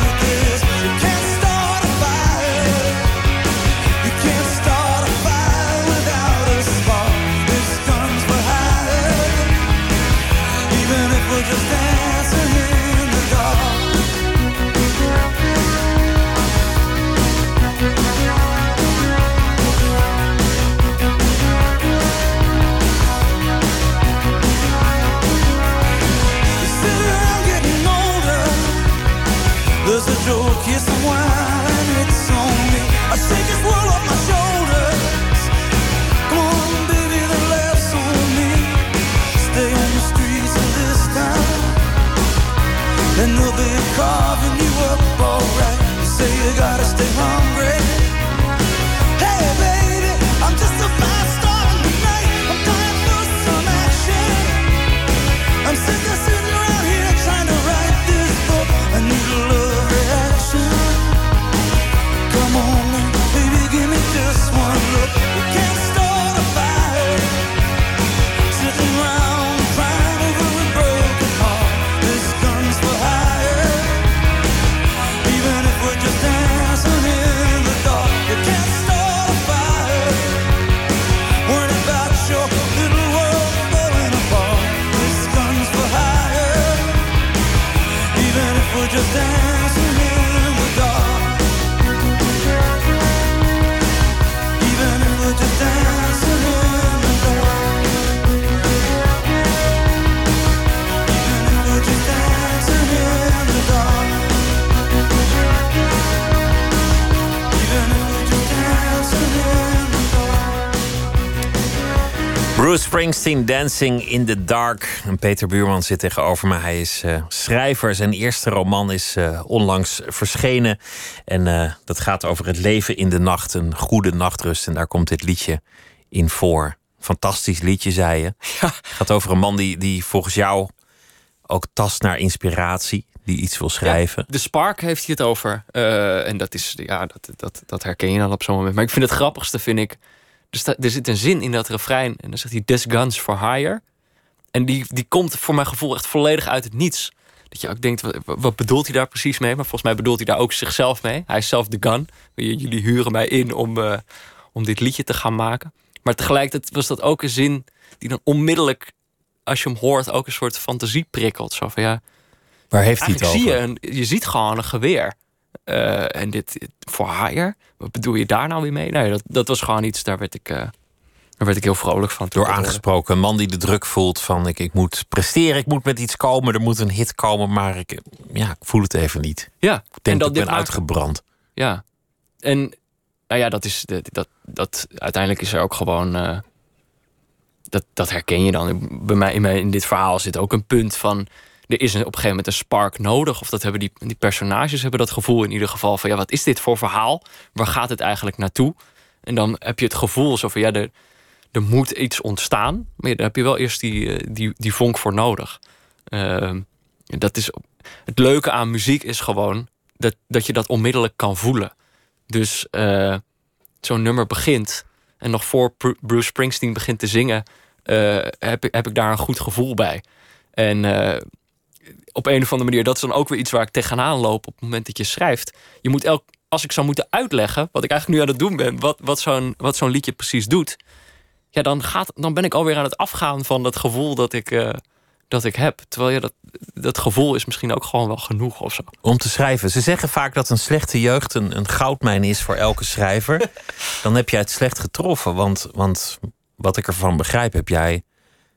S1: Bruce Springsteen, Dancing in the Dark. En Peter Buurman zit tegenover me. Hij is eh, schrijver. Zijn eerste roman is eh, onlangs verschenen. En eh, dat gaat over het leven in de nacht. Een goede nachtrust. En daar komt dit liedje in voor. Fantastisch liedje, zei je. Het gaat over een man die, die volgens jou ook tast naar inspiratie. Die iets wil schrijven.
S4: De Spark heeft hij het over. En dat, is, ja, dat, dat, dat herken je dan op zo'n moment. Maar ik vind het grappigste, vind ik... Er, er zit een zin in dat refrein en dan zegt hij... This guns for hire. En die, die komt voor mijn gevoel echt volledig uit het niets. Dat je ook denkt, wat, wat bedoelt hij daar precies mee? Maar volgens mij bedoelt hij daar ook zichzelf mee. Hij is zelf de gun. Jullie huren mij in om, eh, om dit liedje te gaan maken. Maar tegelijkertijd was dat ook een zin die dan onmiddellijk, als je hem hoort, ook een soort fantasie prikkelt. Zo van ja,
S1: Waar heeft hij het over?
S4: zie je, een, je ziet gewoon een geweer. Eh, en dit voor hire. Wat bedoel je daar nou weer mee? Nee, dat, dat was gewoon iets, daar werd ik, eh, daar werd ik heel vrolijk van.
S1: Door aangesproken. Een man die de druk voelt van ik, ik moet presteren, ik moet met iets komen, er moet een hit komen, maar ik, ja, ik voel het even niet.
S4: Ja,
S1: Ik denk dat ik ben
S4: maakt-
S1: uitgebrand.
S4: Ja. En nou ja, dat is dat, dat, dat uiteindelijk is er ook gewoon. eh, dat, dat herken je dan. Bij mij in, mijn, in dit verhaal zit ook een punt van. Er is een, op een gegeven moment een spark nodig. Of dat hebben die, die personages hebben dat gevoel in ieder geval van ja, wat is dit voor verhaal? Waar gaat het eigenlijk naartoe? En dan heb je het gevoel van ja, er, er moet iets ontstaan. Maar ja, daar heb je wel eerst die, eh, die, die vonk voor nodig. Ehm, dat is, het leuke aan muziek is gewoon dat, dat je dat onmiddellijk kan voelen. Dus eh, zo'n nummer begint en nog voor Bru- Bruce Springsteen begint te zingen, eh, heb, ik, heb ik daar een goed gevoel bij. En op een of andere manier, dat is dan ook weer iets waar ik tegenaan loop op het moment dat je schrijft. Je moet elk, als ik zou moeten uitleggen, wat ik eigenlijk nu aan het doen ben, wat, wat zo'n wat zo'n liedje precies doet, ja, dan, gaat, dan ben ik alweer aan het afgaan van dat gevoel dat ik, eh, dat ik heb. Terwijl ja, dat, dat gevoel is misschien ook gewoon wel genoeg of zo.
S1: Om te schrijven. Ze zeggen vaak dat een slechte jeugd een, een goudmijn is voor elke schrijver. Dan heb jij het slecht getroffen. Want, want wat ik ervan begrijp, heb jij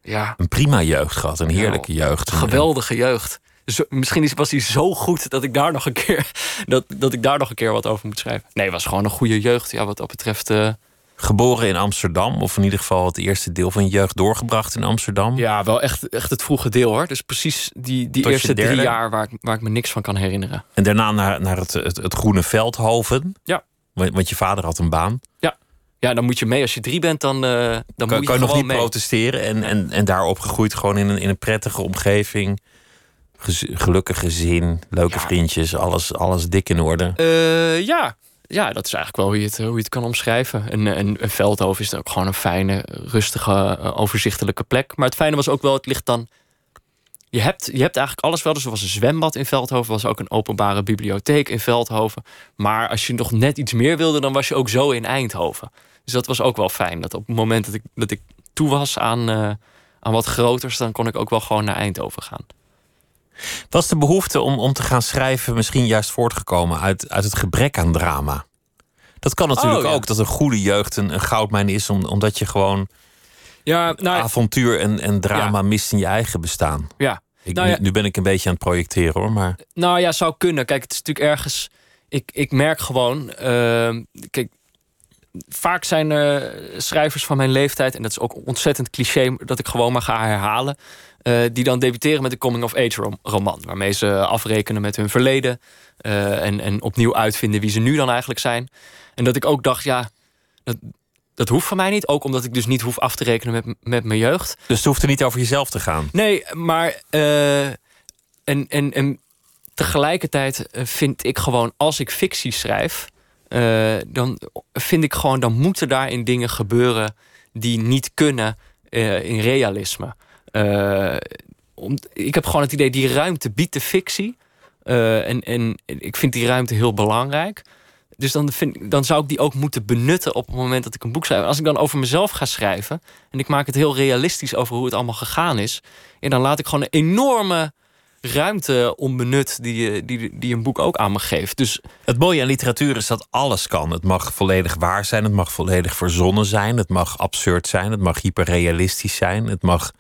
S4: Ja,
S1: een prima jeugd gehad. Een heerlijke
S4: Ja,
S1: jeugd. Een-
S4: geweldige jeugd. Zo, misschien is, was hij zo goed dat ik daar nog een keer dat, dat ik daar nog een keer wat over moet schrijven. Nee, het was gewoon een goede jeugd. Ja, wat dat betreft. eh,
S1: Geboren in Amsterdam. Of in ieder geval het eerste deel van je jeugd doorgebracht in Amsterdam.
S4: ja, wel echt, echt het vroege deel hoor. Dus precies die, die
S1: Tot
S4: eerste drie jaar waar ik, waar ik me niks van kan herinneren.
S1: En daarna naar, naar het, het, het Groene Veldhoven.
S4: Ja.
S1: Want, want je vader had een baan.
S4: Ja, dan moet je mee. Als je drie bent, dan, eh, dan
S1: Kan,
S4: moet je,
S1: kan je nog niet
S4: mee.
S1: protesteren. En, en, en daar opgegroeid gewoon in een, in een prettige omgeving. Gez- gelukkig gezin, leuke
S4: Ja.
S1: vriendjes. Alles, alles dik in orde.
S4: Eh, ja. ja, dat is eigenlijk wel hoe je het, hoe je het kan omschrijven. En, en, en Veldhoven is ook gewoon een fijne, rustige, eh, overzichtelijke plek. Maar het fijne was ook wel, het ligt dan... Je hebt, je hebt eigenlijk alles wel. Dus er was een zwembad in Veldhoven. Er was ook een openbare bibliotheek in Veldhoven. Maar als je nog net iets meer wilde, dan was je ook zo in Eindhoven. Dus dat was ook wel fijn. Dat op het moment dat ik, dat ik toe was aan, eh, aan wat groters... dan kon ik ook wel gewoon naar Eindhoven gaan.
S1: Was de behoefte om, om te gaan schrijven misschien juist voortgekomen uit, uit het gebrek aan drama? Dat kan natuurlijk
S4: Oh, ja.
S1: ook, dat een goede jeugd een, een goudmijn is, om, omdat je gewoon
S4: Ja, nou,
S1: avontuur en, en drama mist in je eigen bestaan.
S4: ja.
S1: Ik,
S4: Nou ja.
S1: nu, nu ben ik een beetje aan het projecteren hoor, maar
S4: Nou ja, zou kunnen. Kijk, het is natuurlijk ergens. Ik, ik merk gewoon. ehm, kijk, vaak zijn er schrijvers van mijn leeftijd, en dat is ook ontzettend cliché dat ik gewoon maar ga herhalen. eh, die dan debuteren met een coming-of-age rom- roman. Waarmee ze afrekenen met hun verleden. eh, en, en opnieuw uitvinden wie ze nu dan eigenlijk zijn. En dat ik ook dacht, ja, dat, dat hoeft van mij niet. Ook omdat ik dus niet hoef af te rekenen met, met mijn jeugd.
S1: dus het hoeft er niet over jezelf te gaan.
S4: Nee, maar. eh, en, en, en tegelijkertijd vind ik gewoon, als ik fictie schrijf. Eh, dan vind ik gewoon, dan moeten daarin dingen gebeuren die niet kunnen eh, in realisme. Eh, ik heb gewoon het idee, die ruimte biedt de fictie. En, en ik vind die ruimte heel belangrijk. Dus dan, dan zou ik die ook moeten benutten op het moment dat ik een boek schrijf. Als ik dan over mezelf ga schrijven en ik maak het heel realistisch over hoe het allemaal gegaan is, en dan laat ik gewoon een enorme ruimte onbenut die, die, die een boek ook aan me geeft. Dus
S1: Het mooie aan literatuur is dat alles kan. Het mag volledig waar zijn, het mag volledig verzonnen zijn, het mag absurd zijn, het mag hyperrealistisch zijn, het mag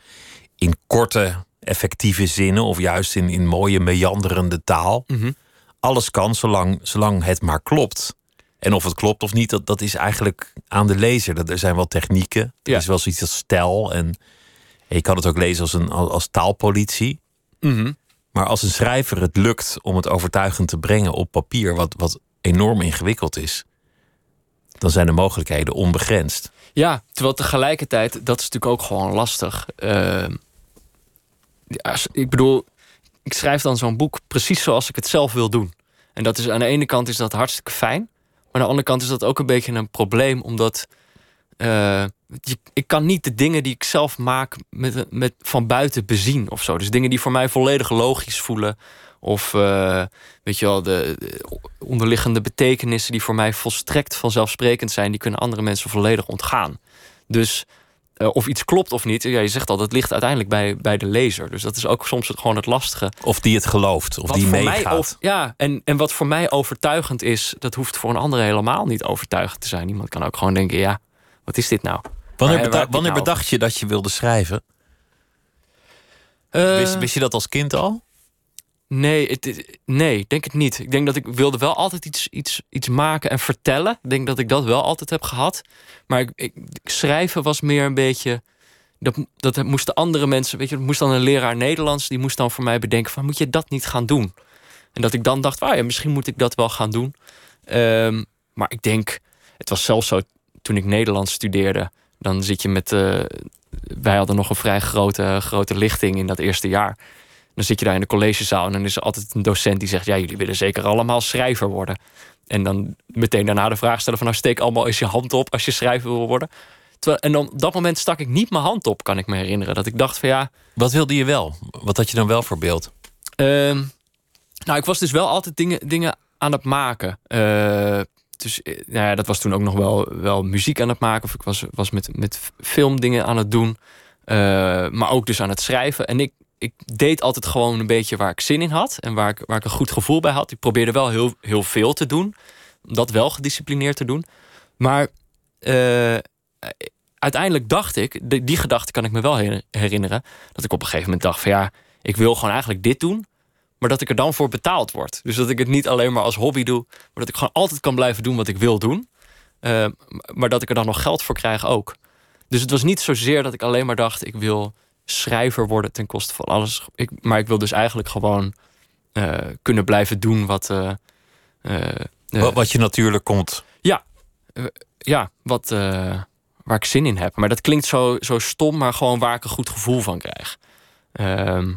S1: in korte, effectieve zinnen of juist in, in mooie, meanderende taal. Alles kan zolang, zolang het maar klopt. En of het klopt of niet, dat, dat is eigenlijk aan de lezer. Dat, er zijn wel technieken. Er
S4: Ja.
S1: is wel zoiets als stijl. En, en je kan het ook lezen als, een, als, als taalpolitie.
S4: mhm.
S1: Maar als een schrijver het lukt om het overtuigend te brengen op papier, wat, wat enorm ingewikkeld is, dan zijn de mogelijkheden onbegrensd.
S4: Ja, terwijl tegelijkertijd, dat is natuurlijk ook gewoon lastig. Eh, ik bedoel, ik schrijf dan zo'n boek precies zoals ik het zelf wil doen. En dat is aan de ene kant is dat hartstikke fijn. Maar aan de andere kant is dat ook een beetje een probleem, omdat eh, ik kan niet de dingen die ik zelf maak met, met, van buiten bezien of zo. Dus dingen die voor mij volledig logisch voelen. Of eh, weet je wel, de, de onderliggende betekenissen die voor mij volstrekt vanzelfsprekend zijn, die kunnen andere mensen volledig ontgaan. Dus eh, of iets klopt of niet, ja, je zegt al, dat ligt uiteindelijk bij, bij de lezer. Dus dat is ook soms het, gewoon het lastige.
S1: Of die het gelooft, of
S4: Wat
S1: die meegaat.
S4: ja, en, en wat voor mij overtuigend is, dat hoeft voor een ander helemaal niet overtuigend te zijn. Iemand kan ook gewoon denken, ja, wat is dit nou?
S1: Wanneer, beda- wanneer
S4: nou
S1: bedacht je dat je wilde schrijven?
S4: Eh,
S1: Wist, wist je dat als kind al?
S4: Nee, het, nee, denk het niet. Ik denk dat ik wilde wel altijd iets, iets, iets maken en vertellen. Ik denk dat ik dat wel altijd heb gehad. Maar ik, ik, schrijven was meer een beetje... Dat, dat moesten andere mensen... Weet je, dat moest dan een leraar Nederlands... die moest dan voor mij bedenken van... moet je dat niet gaan doen? En dat ik dan dacht, ah ja, misschien moet ik dat wel gaan doen. Ehm, maar ik denk... Het was zelfs zo, toen ik Nederlands studeerde... dan zit je met... eh, wij hadden nog een vrij grote, grote lichting in dat eerste jaar... Dan zit je daar in de collegezaal en dan is er altijd een docent die zegt: Ja, jullie willen zeker allemaal schrijver worden. En dan meteen daarna de vraag stellen: van nou, steek allemaal eens je hand op als je schrijver wil worden. Terwijl, en dan, op dat moment stak ik niet mijn hand op, kan ik me herinneren. Dat ik dacht van ja.
S1: Wat wilde je wel? Wat had je dan wel voor beeld?
S4: ehm, nou, ik was dus wel altijd dingen, dingen aan het maken. Eh, dus eh, nou ja, dat was toen ook nog wel, wel muziek aan het maken. Of ik was, was met, met filmdingen aan het doen. Eh, maar ook dus aan het schrijven. En ik, ik deed altijd gewoon een beetje waar ik zin in had. En waar ik, waar ik een goed gevoel bij had. Ik probeerde wel heel, heel veel te doen. Om dat wel gedisciplineerd te doen. Maar eh, uiteindelijk dacht ik, die, die gedachte kan ik me wel her- herinneren. Dat ik op een gegeven moment dacht van ja, ik wil gewoon eigenlijk dit doen. Maar dat ik er dan voor betaald word. Dus dat ik het niet alleen maar als hobby doe. Maar dat ik gewoon altijd kan blijven doen wat ik wil doen. Eh, maar dat ik er dan nog geld voor krijg ook. Dus het was niet zozeer dat ik alleen maar dacht... ik wil schrijver worden ten koste van alles. Ik, maar ik wil dus eigenlijk gewoon eh, kunnen blijven doen wat... eh,
S1: Wat, wat je natuurlijk komt.
S4: ja, wat, eh, waar ik zin in heb. Maar dat klinkt zo, zo stom, maar gewoon waar ik een goed gevoel van krijg. Ehm,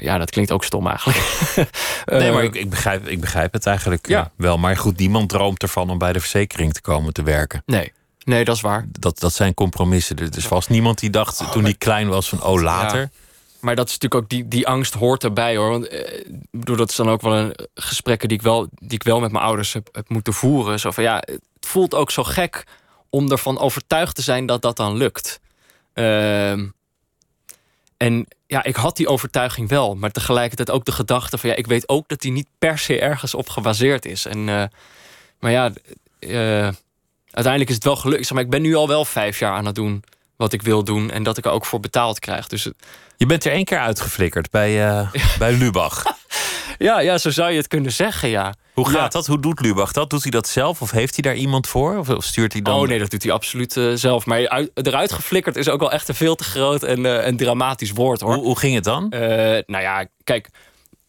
S4: ja, dat klinkt ook stom eigenlijk.
S1: Nee,
S4: Eh,
S1: maar ik, ik, begrijp, ik begrijp het eigenlijk
S4: Ja.
S1: eh, wel. Maar goed, niemand droomt ervan om bij de verzekering te komen te werken.
S4: Nee, nee, dat is waar.
S1: Dat, dat zijn compromissen. Er is vast niemand die dacht toen hij klein was van... oh, later.
S4: Ja. Maar dat is natuurlijk ook die, die angst hoort erbij hoor. Want eh, bedoel, dat is dan ook wel een eh, gesprekken die ik wel, die ik wel met mijn ouders heb, heb moeten voeren. Zo van ja, het voelt ook zo gek om ervan overtuigd te zijn dat dat dan lukt. Ehm, en ja, ik had die overtuiging wel, maar tegelijkertijd ook de gedachte van ja, ik weet ook dat die niet per se ergens op gebaseerd is. En, eh, maar ja, eh, uiteindelijk is het wel gelukt. Zeg maar, ik ben nu al wel vijf jaar aan het doen wat ik wil doen en dat ik er ook voor betaald krijg. Dus
S1: Je bent er één keer uitgeflikkerd bij, eh, bij Lubach.
S4: Ja, ja, zo zou je het kunnen zeggen, ja.
S1: Hoe gaat
S4: Ja.
S1: dat? Hoe doet Lubach dat? Doet hij dat zelf? Of heeft hij daar iemand voor? Of, of stuurt hij dan...
S4: Oh nee, dat doet hij absoluut eh, zelf. Maar uit, eruit geflikkerd is ook wel echt een veel te groot en, eh, en dramatisch woord, hoor.
S1: hoe, hoe ging het dan?
S4: Eh, nou ja, kijk,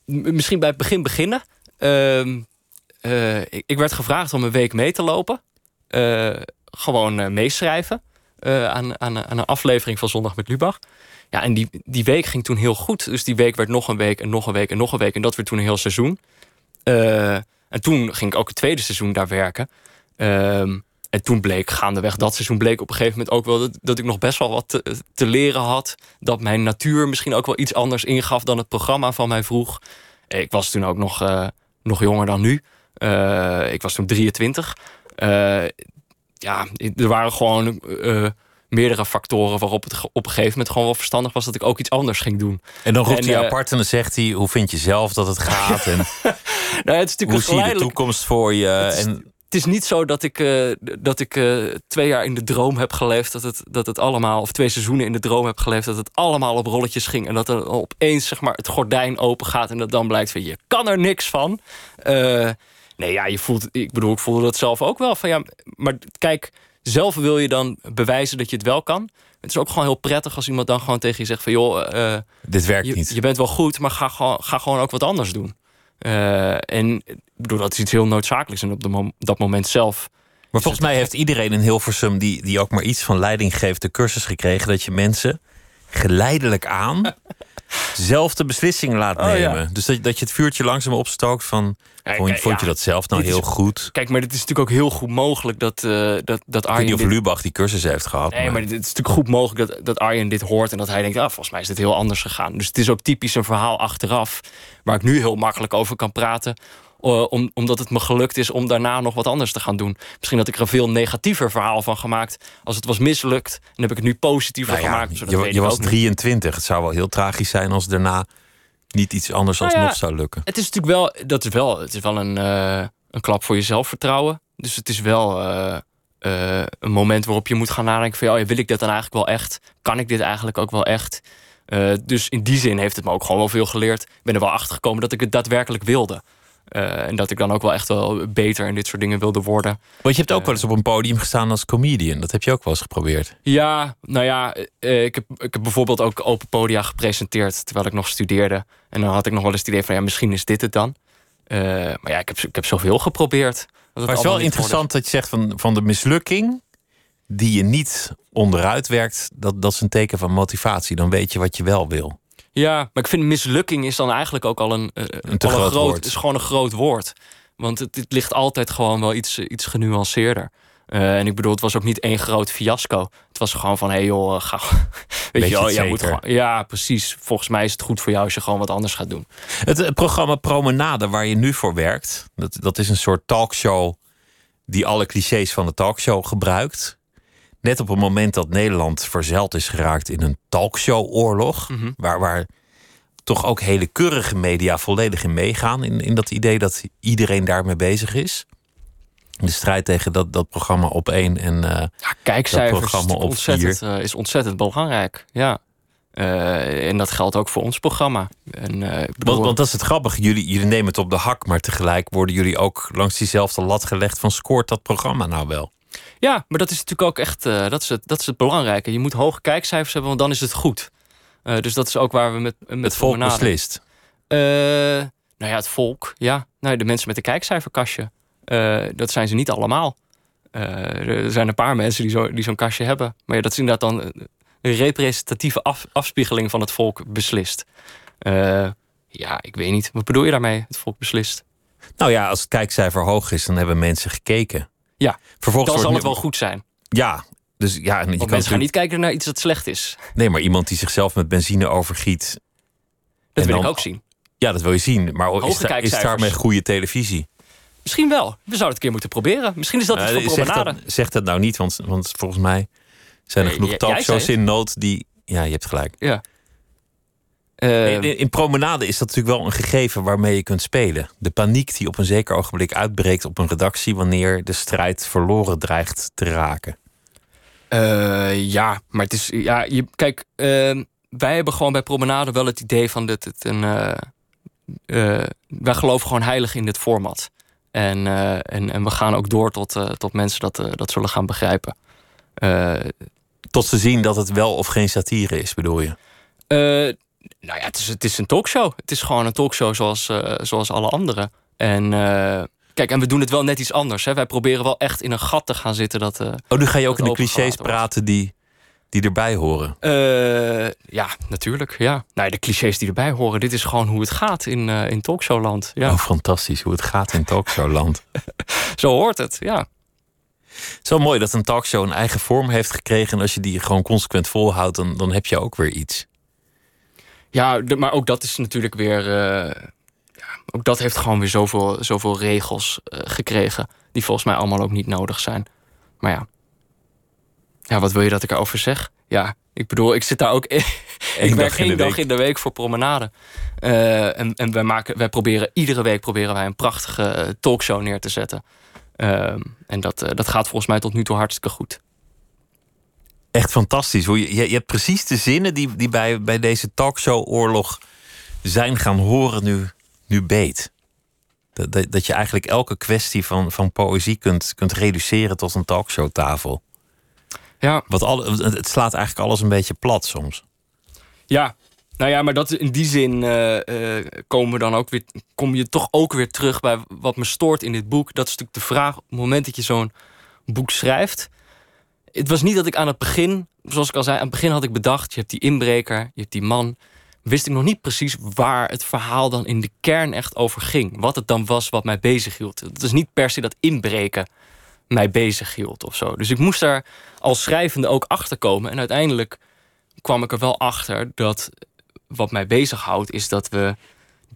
S4: misschien bij het begin beginnen. Ehm, eh, ik, ik werd gevraagd om een week mee te lopen. Eh, gewoon eh, meeschrijven eh, aan, aan, aan een aflevering van Zondag met Lubach. Ja, en die, die week ging toen heel goed. Dus die week werd nog een week en nog een week en nog een week. En dat werd toen een heel seizoen. En toen ging ik ook het tweede seizoen daar werken. Ehm, en toen bleek gaandeweg dat seizoen bleek op een gegeven moment ook wel dat, ik nog best wel wat te, leren had. Dat mijn natuur misschien ook wel iets anders ingaf dan het programma van mij vroeg. Ik was toen ook nog, eh, nog jonger dan nu. Eh, ik was toen 23. Eh, ja, er waren gewoon meerdere factoren waarop het op een gegeven moment gewoon wel verstandig was dat ik ook iets anders ging doen.
S1: En dan roept
S4: en,
S1: hij
S4: eh,
S1: apart en dan zegt hij... hoe vind je zelf dat het gaat? En
S4: Nou, het is natuurlijk
S1: hoe zie je de toekomst voor je?
S4: Het is-
S1: En
S4: het is niet zo dat ik, eh, dat ik eh, twee jaar in de droom heb geleefd. Dat het, dat het allemaal, of twee seizoenen in de droom heb geleefd. Dat het allemaal op rolletjes ging. En dat er opeens zeg maar, het gordijn open gaat. En dat dan blijkt van je kan er niks van. Nee, ja, je voelt. Ik bedoel, ik voelde dat zelf ook wel. Van, ja, maar kijk, zelf wil je dan bewijzen dat je het wel kan. Het is ook gewoon heel prettig als iemand dan gewoon tegen je zegt van joh. eh,
S1: dit werkt
S4: je,
S1: niet.
S4: je bent wel goed, maar ga gewoon, ga gewoon ook wat anders doen. Eh, en bedoel, dat is iets heel noodzakelijks. En op de mom- dat moment zelf.
S1: Maar volgens mij heeft iedereen in Hilversum... Die, die ook maar iets van leiding geeft, de cursus gekregen... dat je mensen geleidelijk aan zelf de beslissing laat
S4: Oh,
S1: nemen.
S4: ja.
S1: Dus dat, dat je het vuurtje langzaam opstookt van...
S4: Ja,
S1: vond,
S4: kijk,
S1: vond je dat zelf nou
S4: is-
S1: heel goed?
S4: Kijk, maar het is natuurlijk ook heel goed mogelijk dat, eh dat, dat
S1: Ik weet
S4: Arjen...
S1: niet of Lubach die cursus heeft gehad.
S4: Nee, maar het is natuurlijk goed mogelijk dat, dat Arjen dit hoort... en dat hij denkt, ah, volgens mij is dit heel anders gegaan. Dus het is ook typisch een verhaal achteraf... waar ik nu heel makkelijk over kan praten... eh, om, omdat het me gelukt is om daarna nog wat anders te gaan doen. Misschien had ik er een veel negatiever verhaal van gemaakt... als het was mislukt. En heb ik het nu positiever
S1: Nou ja,
S4: gemaakt.
S1: je, je was
S4: ook niet.
S1: 23. Het zou wel heel tragisch zijn als daarna niet iets anders
S4: Nou
S1: alsnog
S4: ja,
S1: zou lukken.
S4: Het is natuurlijk wel, dat is wel, het is wel een, eh, een klap voor je zelfvertrouwen. Dus het is wel eh, een moment waarop je moet gaan nadenken van... Oh, ja, wil ik dit dan eigenlijk wel echt? Kan ik dit eigenlijk ook wel echt? Dus in die zin heeft het me ook gewoon wel veel geleerd. Ik ben er wel achter gekomen dat ik het daadwerkelijk wilde. Eh, en dat ik dan ook wel echt wel beter in dit soort dingen wilde worden.
S1: Want je hebt ook wel eens op een podium gestaan als comedian. Dat heb je ook wel eens geprobeerd.
S4: Ja, nou ja, eh, ik, heb, ik heb bijvoorbeeld ook open podia gepresenteerd terwijl ik nog studeerde. En dan had ik nog wel eens het idee van ja, misschien is dit het dan. Eh, maar ja, ik heb, ik heb zoveel geprobeerd.
S1: Maar het is wel interessant dat je zegt van, van de mislukking die je niet onderuit werkt, dat, dat is een teken van motivatie. Dan weet je wat je wel wil.
S4: Ja, maar ik vind mislukking is dan eigenlijk ook al een, eh,
S1: Een te
S4: al
S1: groot woord.
S4: is gewoon een groot woord. Want het, het ligt altijd gewoon wel iets, iets genuanceerder. Eh, en ik bedoel, het was ook niet één groot fiasco. Het was gewoon van, hé hey joh, eh, ga. Weet je wel, jij moet gewoon, ja, precies. Volgens mij is het goed voor jou als je gewoon wat anders gaat doen.
S1: Het eh, programma Promenade, waar je nu voor werkt, dat, dat is een soort talkshow die alle clichés van de talkshow gebruikt. Net op het moment dat Nederland verzeild is geraakt in een talkshow-oorlog,
S4: Mhm.
S1: waar, waar toch ook hele keurige media volledig in meegaan, in, in dat idee dat iedereen daarmee bezig is. De strijd tegen dat, dat programma op één en eh,
S4: Ja, kijkcijfers
S1: Dat programma
S4: is,
S1: op
S4: ontzettend, eh, is ontzettend belangrijk. Ja. Eh, en dat geldt ook voor ons programma. En, ik bedoel,
S1: Want, want dat is het grappige. Jullie, jullie nemen het op de hak, maar tegelijk worden jullie ook langs diezelfde lat gelegd van scoort dat programma nou wel?
S4: Ja, maar dat is natuurlijk ook echt eh, dat is het, dat is het belangrijke. Je moet hoge kijkcijfers hebben, want dan is het goed. Eh, dus dat is ook waar we met, met
S1: Het volk beslist.
S4: Eh, nou ja, het volk. Ja, nou, de mensen met een kijkcijferkastje. Dat zijn ze niet allemaal. Er zijn een paar mensen die zo- die zo'n kastje hebben. Maar ja, dat is inderdaad dan een representatieve af- afspiegeling van het volk beslist. Ja, ik weet niet. Wat bedoel je daarmee? Het volk beslist.
S1: Nou ja, als het kijkcijfer hoog is, dan hebben mensen gekeken.
S4: Ja,
S1: Vervolgens
S4: dan zal het wel goed zijn.
S1: Ja, dus ja, en je
S4: Want
S1: kan
S4: mensen gaan niet kijken naar iets dat slecht is.
S1: Nee, maar iemand die zichzelf met benzine overgiet.
S4: Dat wil ik ook zien.
S1: Ja, dat wil je zien. Maar is, daar- is daarmee goede televisie?
S4: Misschien wel. We zouden het een keer moeten proberen. Misschien is dat iets
S1: Eh,
S4: voor
S1: zeg, dat, zeg dat nou niet, want, want volgens mij zijn er
S4: Nee,
S1: genoeg talkshows in nood die. Ja, je hebt gelijk.
S4: Ja. Eh,
S1: In, in promenade is dat natuurlijk wel een gegeven waarmee je kunt spelen. De paniek die op een zeker ogenblik uitbreekt op een redactie wanneer de strijd verloren dreigt te raken.
S4: Eh, ja, maar het is. Ja, je, kijk, eh, wij hebben gewoon bij Promenade wel het idee van dat het een. eh, eh, wij geloven gewoon heilig in dit format. En, en, en we gaan ook door tot, tot mensen dat, dat zullen gaan begrijpen.
S1: Tot ze zien dat het wel of geen satire is, bedoel je?
S4: Nou ja, het is, het is een talkshow. Het is gewoon een talkshow zoals, eh, zoals alle andere. En eh, kijk, en we doen het wel net iets anders. Hè. Wij proberen wel echt in een gat te gaan zitten. Dat, eh,
S1: Oh, nu ga je ook in de clichés praten die, die erbij horen.
S4: Ja, natuurlijk. Ja. Nou, ja, de clichés die erbij horen. Dit is gewoon hoe het gaat in, in talkshowland. Ja,
S1: Oh, fantastisch hoe het gaat in talkshowland.
S4: zo hoort het. Ja.
S1: Wel mooi dat een talkshow een eigen vorm heeft gekregen. En als je die gewoon consequent volhoudt, dan, dan heb je ook weer iets.
S4: Ja, de- maar ook dat is natuurlijk weer. eh, ja, ook dat heeft gewoon weer zoveel, zoveel regels eh, gekregen. Die volgens mij allemaal ook niet nodig zijn. Maar ja. Ja, wat wil je dat ik erover zeg? Ja, ik bedoel, ik zit daar ook. ik
S1: Eén
S4: werk
S1: dag in
S4: één
S1: de
S4: dag
S1: week.
S4: in de week voor promenade. Eh, en en wij, maken, wij proberen iedere week proberen wij een prachtige talkshow neer te zetten. Ehm, en dat, dat gaat volgens mij tot nu toe hartstikke goed.
S1: Echt fantastisch. Hoe je, je, je hebt precies de zinnen die, die bij, bij deze talkshow-oorlog zijn gaan horen nu, nu beet. Dat, dat, dat je eigenlijk elke kwestie van, van poëzie kunt, kunt reduceren tot een talkshowtafel.
S4: Ja,
S1: Wat al, het het slaat eigenlijk alles een beetje plat soms.
S4: Ja, nou ja, maar dat, in die zin eh, eh, komen we dan ook weer, kom je toch ook weer terug bij wat me stoort in dit boek. Dat is natuurlijk de vraag op het moment dat je zo'n boek schrijft. Het was niet dat ik aan het begin, zoals ik al zei, aan het begin had ik bedacht: je hebt die inbreker, je hebt die man, wist ik nog niet precies waar het verhaal dan in de kern echt over ging. Wat het dan was wat mij bezig hield. Het is niet per se dat inbreken mij bezig hield of zo. Dus ik moest daar als schrijvende ook achter komen. En uiteindelijk kwam ik er wel achter dat wat mij bezighoudt is dat we,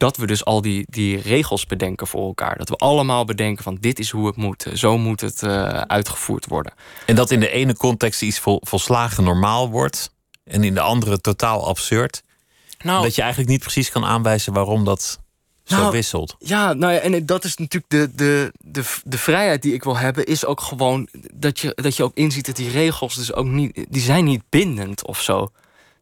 S4: dat we dus al die, die regels bedenken voor elkaar. Dat we allemaal bedenken van dit is hoe het moet. Zo moet het eh, uitgevoerd worden.
S1: En dat in de ene context iets vol, volslagen normaal wordt en in de andere totaal absurd.
S4: Nou,
S1: Dat je eigenlijk niet precies kan aanwijzen waarom dat zo
S4: Nou,
S1: wisselt.
S4: Ja, nou ja, en dat is natuurlijk de, de, de, de vrijheid die ik wil hebben, is ook gewoon dat je, dat je ook inziet dat die regels dus ook niet, die zijn niet bindend of zo.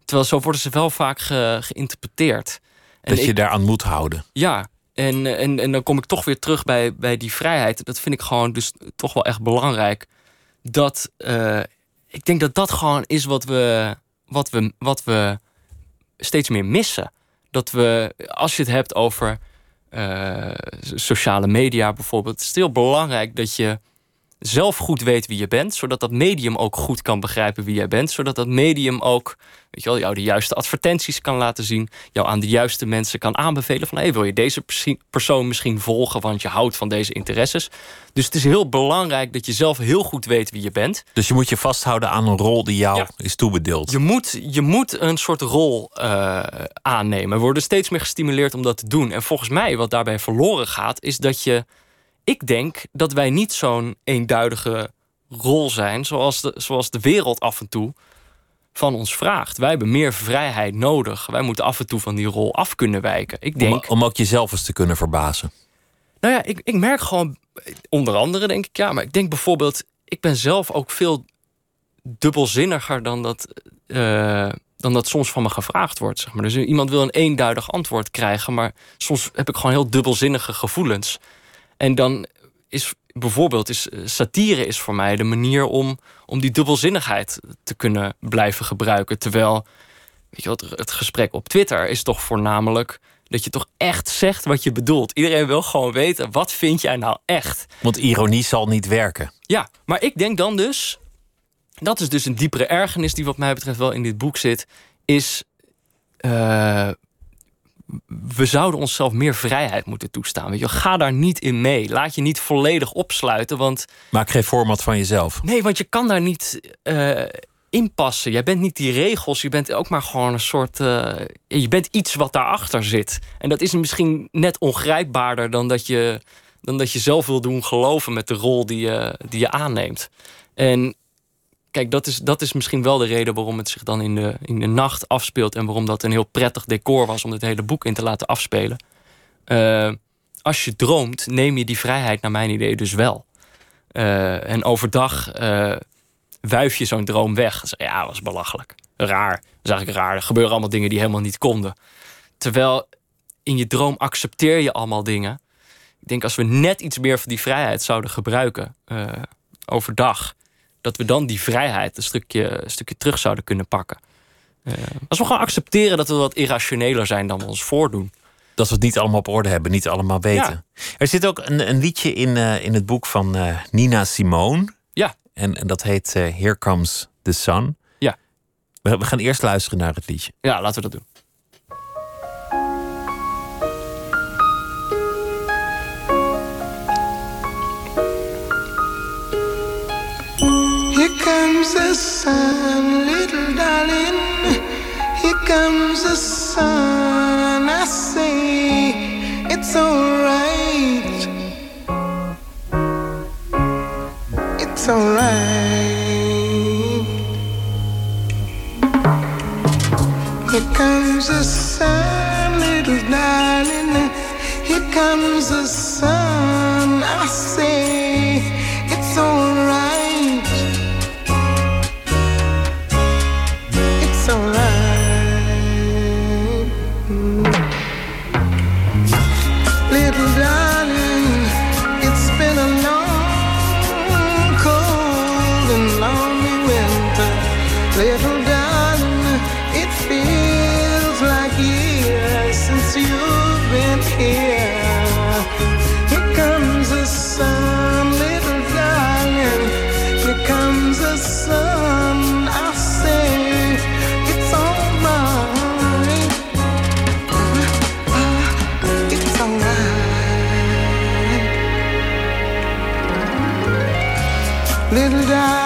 S4: Terwijl zo worden ze wel vaak ge- geïnterpreteerd. En
S1: Dat je
S4: ik-
S1: daaraan moet houden.
S4: Ja, en, en, en dan kom ik toch weer terug bij, bij die vrijheid. Dat vind ik gewoon dus toch wel echt belangrijk. Dat eh, ik denk dat dat gewoon is wat we, wat we, wat we steeds meer missen. Dat we, als je het hebt over eh, sociale media bijvoorbeeld, het is heel belangrijk dat je zelf goed weet wie je bent, zodat dat medium ook goed kan begrijpen wie jij bent, zodat dat medium ook weet je wel, jou de juiste advertenties kan laten zien, jou aan de juiste mensen kan aanbevelen van hey, wil je deze persoon misschien volgen, want je houdt van deze interesses. Dus het is heel belangrijk dat je zelf heel goed weet wie je bent.
S1: Dus je moet je vasthouden aan een rol die jou
S4: Ja.
S1: is toebedeeld.
S4: Je moet, je moet een soort rol eh, aannemen. We worden steeds meer gestimuleerd om dat te doen. En volgens mij, wat daarbij verloren gaat, is dat je. Ik denk dat wij niet zo'n eenduidige rol zijn zoals de, zoals de wereld af en toe van ons vraagt. Wij hebben meer vrijheid nodig. Wij moeten af en toe van die rol af kunnen wijken. Ik
S1: Om,
S4: denk.
S1: om ook jezelf eens te kunnen verbazen.
S4: Nou ja, ik, ik merk gewoon, onder andere denk ik, ja, maar ik denk bijvoorbeeld, ik ben zelf ook veel dubbelzinniger dan dat, eh, dan dat soms van me gevraagd wordt. Zeg maar. Dus iemand wil een eenduidig antwoord krijgen, maar soms heb ik gewoon heel dubbelzinnige gevoelens. En dan is bijvoorbeeld is, eh, satire is voor mij de manier om, om die dubbelzinnigheid te kunnen blijven gebruiken. Terwijl weet je wat, het gesprek op Twitter is toch voornamelijk dat je toch echt zegt wat je bedoelt. Iedereen wil gewoon weten, wat vind jij nou echt?
S1: Want ironie zal niet werken.
S4: Ja, maar ik denk dan dus, dat is dus een diepere ergernis die wat mij betreft wel in dit boek zit, is eh, we zouden onszelf meer vrijheid moeten toestaan. Weet je, ga daar niet in mee. Laat je niet volledig opsluiten, want
S1: Maak geen format van jezelf.
S4: Nee, want je kan daar niet eh, inpassen. Jij bent niet die regels. Je bent ook maar gewoon een soort. eh, je bent iets wat daarachter zit. En dat is misschien net ongrijpbaarder dan dat je, dan dat je zelf wil doen geloven met de rol die je, die je aanneemt. En kijk, dat is, dat is misschien wel de reden waarom het zich dan in de, in de nacht afspeelt. En waarom dat een heel prettig decor was om het hele boek in te laten afspelen. Eh, als je droomt, neem je die vrijheid, naar mijn idee, dus wel. Eh, en overdag eh wuif je zo'n droom weg. Ja, dat was belachelijk. Raar. Dat is eigenlijk raar. Er gebeuren allemaal dingen die helemaal niet konden. Terwijl in je droom accepteer je allemaal dingen. Ik denk als we net iets meer van die vrijheid zouden gebruiken overdag, dat we dan die vrijheid een stukje, een stukje terug zouden kunnen pakken. Eh, als we gewoon accepteren dat we wat irrationeler zijn dan we ons voordoen.
S1: Dat we het niet allemaal op orde hebben, niet allemaal weten. Er zit ook een, een liedje in, eh, in het boek van eh, Nina Simone.
S4: Ja.
S1: En, en dat heet Here Comes the Sun.
S4: Ja.
S1: We, we gaan eerst luisteren naar het liedje.
S4: Ja, laten we dat doen.
S6: Comes the sun, little darling. Here comes the sun. I say it's alright. It's alright. Here comes the sun, little darling. Here comes the sun. I say it's alright. vida.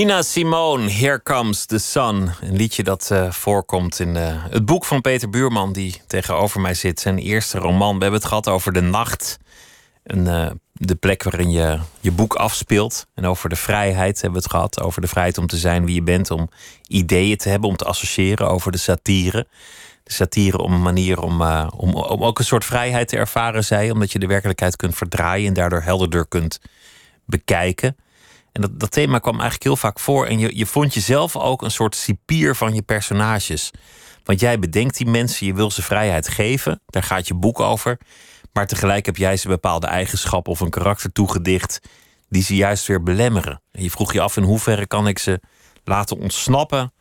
S1: Nina Simone, Here Comes the Sun. Een liedje dat eh, voorkomt in eh, het boek van Peter Buurman, die tegenover mij zit. Zijn eerste roman. We hebben het gehad over de nacht. Een, eh, de plek waarin je je boek afspeelt. En over de vrijheid hebben we het gehad. Over de vrijheid om te zijn wie je bent. Om ideeën te hebben, om te associëren. Over de satire. De satire om een manier om, om, om ook een soort vrijheid te ervaren, zij. Omdat je de werkelijkheid kunt verdraaien en daardoor helderder kunt bekijken. En dat, dat thema kwam eigenlijk heel vaak voor. En je, je vond jezelf ook een soort cipier van je personages. Want jij bedenkt die mensen, je wil ze vrijheid geven. Daar gaat je boek over. Maar tegelijk heb jij ze bepaalde eigenschappen of een karakter toegedicht. die ze juist weer belemmeren. En je vroeg je af in hoeverre kan ik ze laten ontsnappen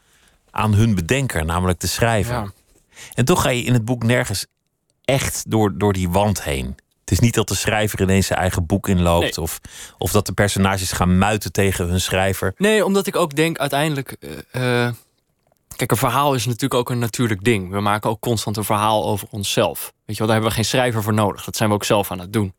S1: aan hun bedenker, namelijk de schrijver.
S4: Ja.
S1: En toch ga je in het boek nergens echt door, door die wand heen. Het is niet dat de schrijver ineens zijn eigen boek inloopt.
S4: Nee.
S1: Of, of dat de personages gaan muiten tegen hun schrijver.
S4: Nee, omdat ik ook denk uiteindelijk. eh, eh, kijk, een verhaal is natuurlijk ook een natuurlijk ding. We maken ook constant een verhaal over onszelf. Weet je wel, daar hebben we geen schrijver voor nodig. Dat zijn we ook zelf aan het doen.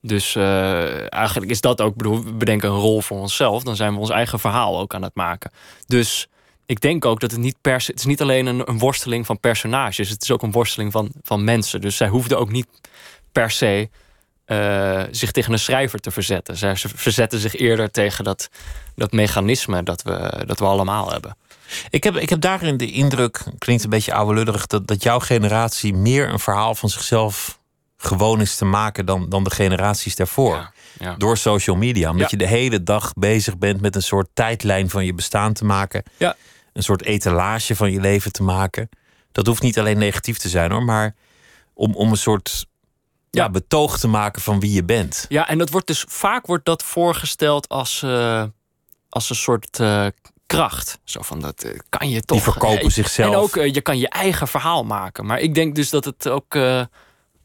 S4: Dus eh, eigenlijk is dat ook, bedoel, we bedenken een rol voor onszelf. Dan zijn we ons eigen verhaal ook aan het maken. Dus ik denk ook dat het niet per se. Het is niet alleen een, een worsteling van personages. Het is ook een worsteling van, van mensen. Dus zij hoefden ook niet per se eh, zich tegen een schrijver te verzetten. Zij ze verzetten zich eerder tegen dat, dat mechanisme dat we, dat we allemaal hebben.
S1: Ik heb, ik heb daarin de indruk, klinkt een beetje ouderludderig, dat, dat jouw generatie meer een verhaal van zichzelf gewoon is te maken dan, dan de generaties daarvoor.
S4: Ja, ja.
S1: Door social media. Omdat
S4: Ja.
S1: je de hele dag bezig bent met een soort tijdlijn van je bestaan te maken.
S4: Ja.
S1: Een soort etalage van je leven te maken. Dat hoeft niet alleen negatief te zijn hoor, maar om, om een soort ja. Betoog te maken van wie je bent.
S4: Ja, en dat wordt dus vaak wordt dat voorgesteld als, eh, als een soort eh, kracht. Zo van dat eh, kan je toch.
S1: Die verkopen zichzelf.
S4: En ook je kan je eigen verhaal maken. Maar ik denk dus dat het ook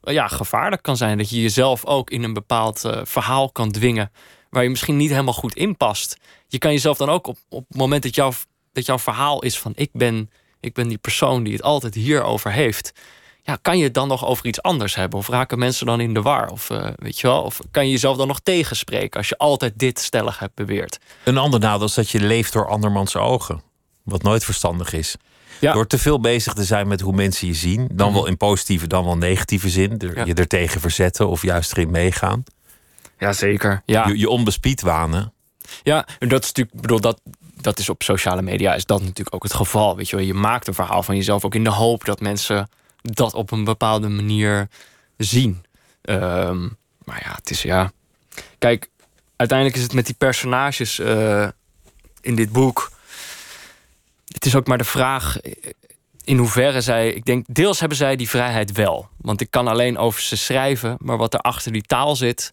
S4: ja, gevaarlijk kan zijn. Dat je jezelf ook in een bepaald verhaal kan dwingen. Waar je misschien niet helemaal goed in past. Je kan jezelf dan ook op, op het moment dat, jouw dat jouw verhaal is van ik ben, ik ben die persoon die het altijd hierover heeft. Ja, kan je het dan nog over iets anders hebben? Of raken mensen dan in de war? Of, eh, weet je wel? of kan je jezelf dan nog tegenspreken als je altijd dit stellig hebt beweerd?
S1: Een ander nadeel is dat je leeft door andermans ogen. Wat nooit verstandig is.
S4: Ja.
S1: Door te veel bezig te zijn met hoe mensen je zien. Dan wel in positieve, dan wel negatieve zin. Er-
S4: Ja.
S1: Je er tegen verzetten of juist erin meegaan.
S4: Ja, zeker. Ja,
S1: Je, je onbespied wanen.
S4: ja en dat is natuurlijk, ik bedoel, dat, dat is op sociale media is dat natuurlijk ook het geval. Weet je, wel. je maakt een verhaal van jezelf ook in de hoop dat mensen dat op een bepaalde manier zien. Ehm, maar ja, het is ja. Kijk, uiteindelijk is het met die personages eh, in dit boek. Het is ook maar de vraag in hoeverre zij. Ik denk, deels hebben zij die vrijheid wel. Want ik kan alleen over ze schrijven, maar wat er achter die taal zit.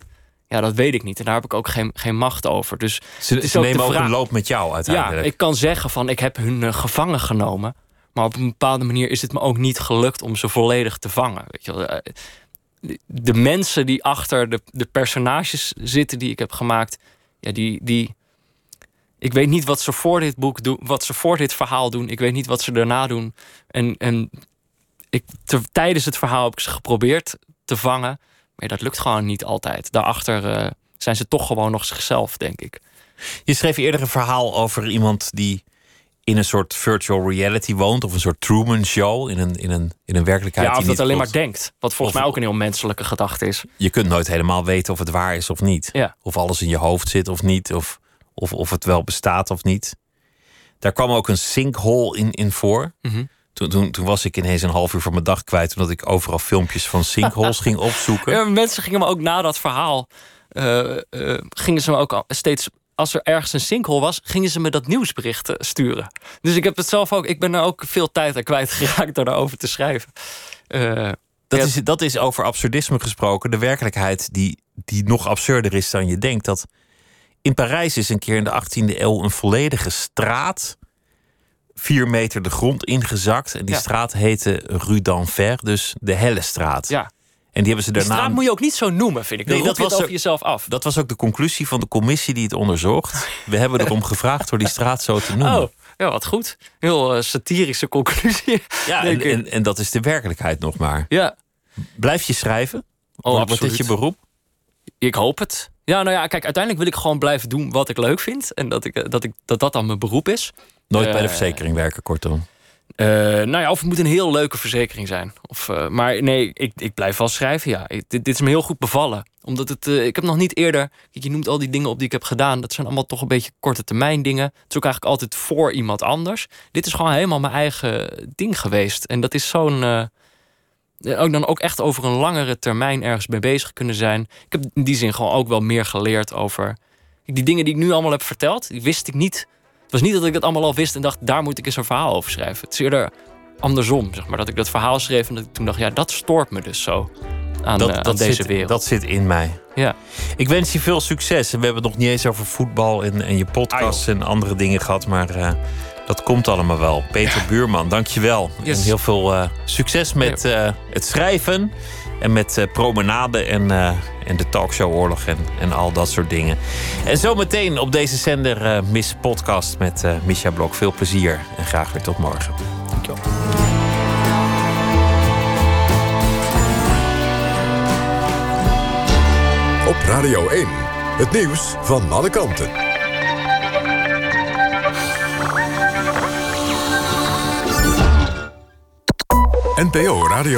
S4: Ja, dat weet ik niet. En daar heb ik ook geen, geen macht over. Dus
S1: Ze, ze
S4: ook
S1: nemen ook een loop met jou
S4: ja,
S1: uiteindelijk.
S4: ik kan zeggen van ik heb hun eh, gevangen genomen. Maar op een bepaalde manier is het me ook niet gelukt om ze volledig te vangen. Weet je. Eh, de- mensen die achter de, de personages zitten die ik heb gemaakt, ja, die, die, ik weet niet wat ze voor dit boek doen, wat ze voor dit verhaal doen. Ik weet niet wat ze daarna doen. En, en ik, tijdens het verhaal heb ik ze geprobeerd te vangen. Maar dat lukt gewoon niet altijd. Daarachter eh, zijn ze toch gewoon nog zichzelf, denk ik.
S1: Je schreef eerder een verhaal over iemand die in een soort virtual reality woont. Of een soort Truman Show. In een, in een, in een werkelijkheid
S4: Ja, of
S1: die
S4: dat
S1: niet
S4: alleen maar denkt. Wat volgens
S1: Of-
S4: mij ook een heel menselijke gedachte is.
S1: Je kunt nooit helemaal weten of het waar is of niet.
S4: Ja.
S1: Of alles in je hoofd zit of niet. Of, of, of het wel bestaat of niet. Daar kwam ook een sinkhole in, in voor.
S4: Mhm.
S1: Toen, toen, toen was ik ineens een half uur van mijn dag kwijt. Omdat ik overal filmpjes van sinkholes ging opzoeken.
S4: Ja, mensen gingen me ook na dat verhaal. eh, eh, gingen ze me ook al steeds. Als er ergens een sinkhole was, gingen ze me dat nieuwsbericht eh, sturen. Dus ik heb het zelf ook. Ik ben er ook veel tijd aan kwijtgeraakt door daarover te schrijven. Eh,
S1: Dat,
S4: Ja.
S1: is, dat is over absurdisme gesproken. De werkelijkheid die, die nog absurder is dan je denkt. Dat in Parijs is een keer in de 18e eeuw een volledige straat. vier meter de grond ingezakt. En die
S4: Ja.
S1: straat heette Rue d'Enfer, dus de helle straat.
S4: ja.
S1: En die hebben ze
S4: Die
S1: daarna.
S4: straat moet je ook niet zo noemen, vind ik. Dan
S1: Nee, dat was
S4: over
S1: er-
S4: jezelf af.
S1: Dat was ook de conclusie van de commissie die het onderzocht. We hebben erom gevraagd door die straat zo te noemen.
S4: Oh, ja, wat goed. Heel eh, satirische conclusie.
S1: ja, en, en, en dat is de werkelijkheid nog maar.
S4: Ja,
S1: Blijf je schrijven?
S4: oh,
S1: Wordt dit je beroep?
S4: Ik hoop het. Ja, nou ja, kijk, uiteindelijk wil ik gewoon blijven doen wat ik leuk vind. En dat ik, eh, dat, ik, dat, dat dan mijn beroep is.
S1: Nooit bij de
S4: Eh,
S1: verzekering werken, kortom.
S4: Eh, nou ja, of het moet een heel leuke verzekering zijn. Of, eh, maar nee, ik, ik blijf wel schrijven, ja. Dit, dit is me heel goed bevallen. Omdat het, eh, ik heb nog niet eerder... Kijk, je noemt al die dingen op die ik heb gedaan. Dat zijn allemaal toch een beetje korte termijn dingen. Het is ook eigenlijk altijd voor iemand anders. Dit is gewoon helemaal mijn eigen ding geweest. En dat is zo'n... ook dan ook echt over een langere termijn ergens mee bezig kunnen zijn. Ik heb in die zin gewoon ook wel meer geleerd over... Die dingen die ik nu allemaal heb verteld, die wist ik niet. Het was niet dat ik het allemaal al wist en dacht, daar moet ik eens een verhaal over schrijven. Het is eerder andersom, zeg maar. Dat ik dat verhaal schreef en dat ik toen dacht, ja, dat stoort me dus zo aan, eh, aan deze
S1: zit,
S4: wereld.
S1: dat zit in mij.
S4: ja.
S1: Ik wens je veel succes. En we hebben het nog niet eens over voetbal en, en je podcast en andere dingen gehad. Maar eh, dat komt allemaal wel. Peter Buurman, dank je wel.
S4: Yes.
S1: En heel veel eh, succes met eh, het schrijven. En met eh, promenade en, eh, en de talkshow oorlog en, en al dat soort dingen. En zometeen op deze zender eh, Miss Podcast met eh Misha Blok. Veel plezier en graag weer tot morgen.
S4: Dankjewel.
S2: Op Radio 1. Het nieuws van alle kanten. NPO Radio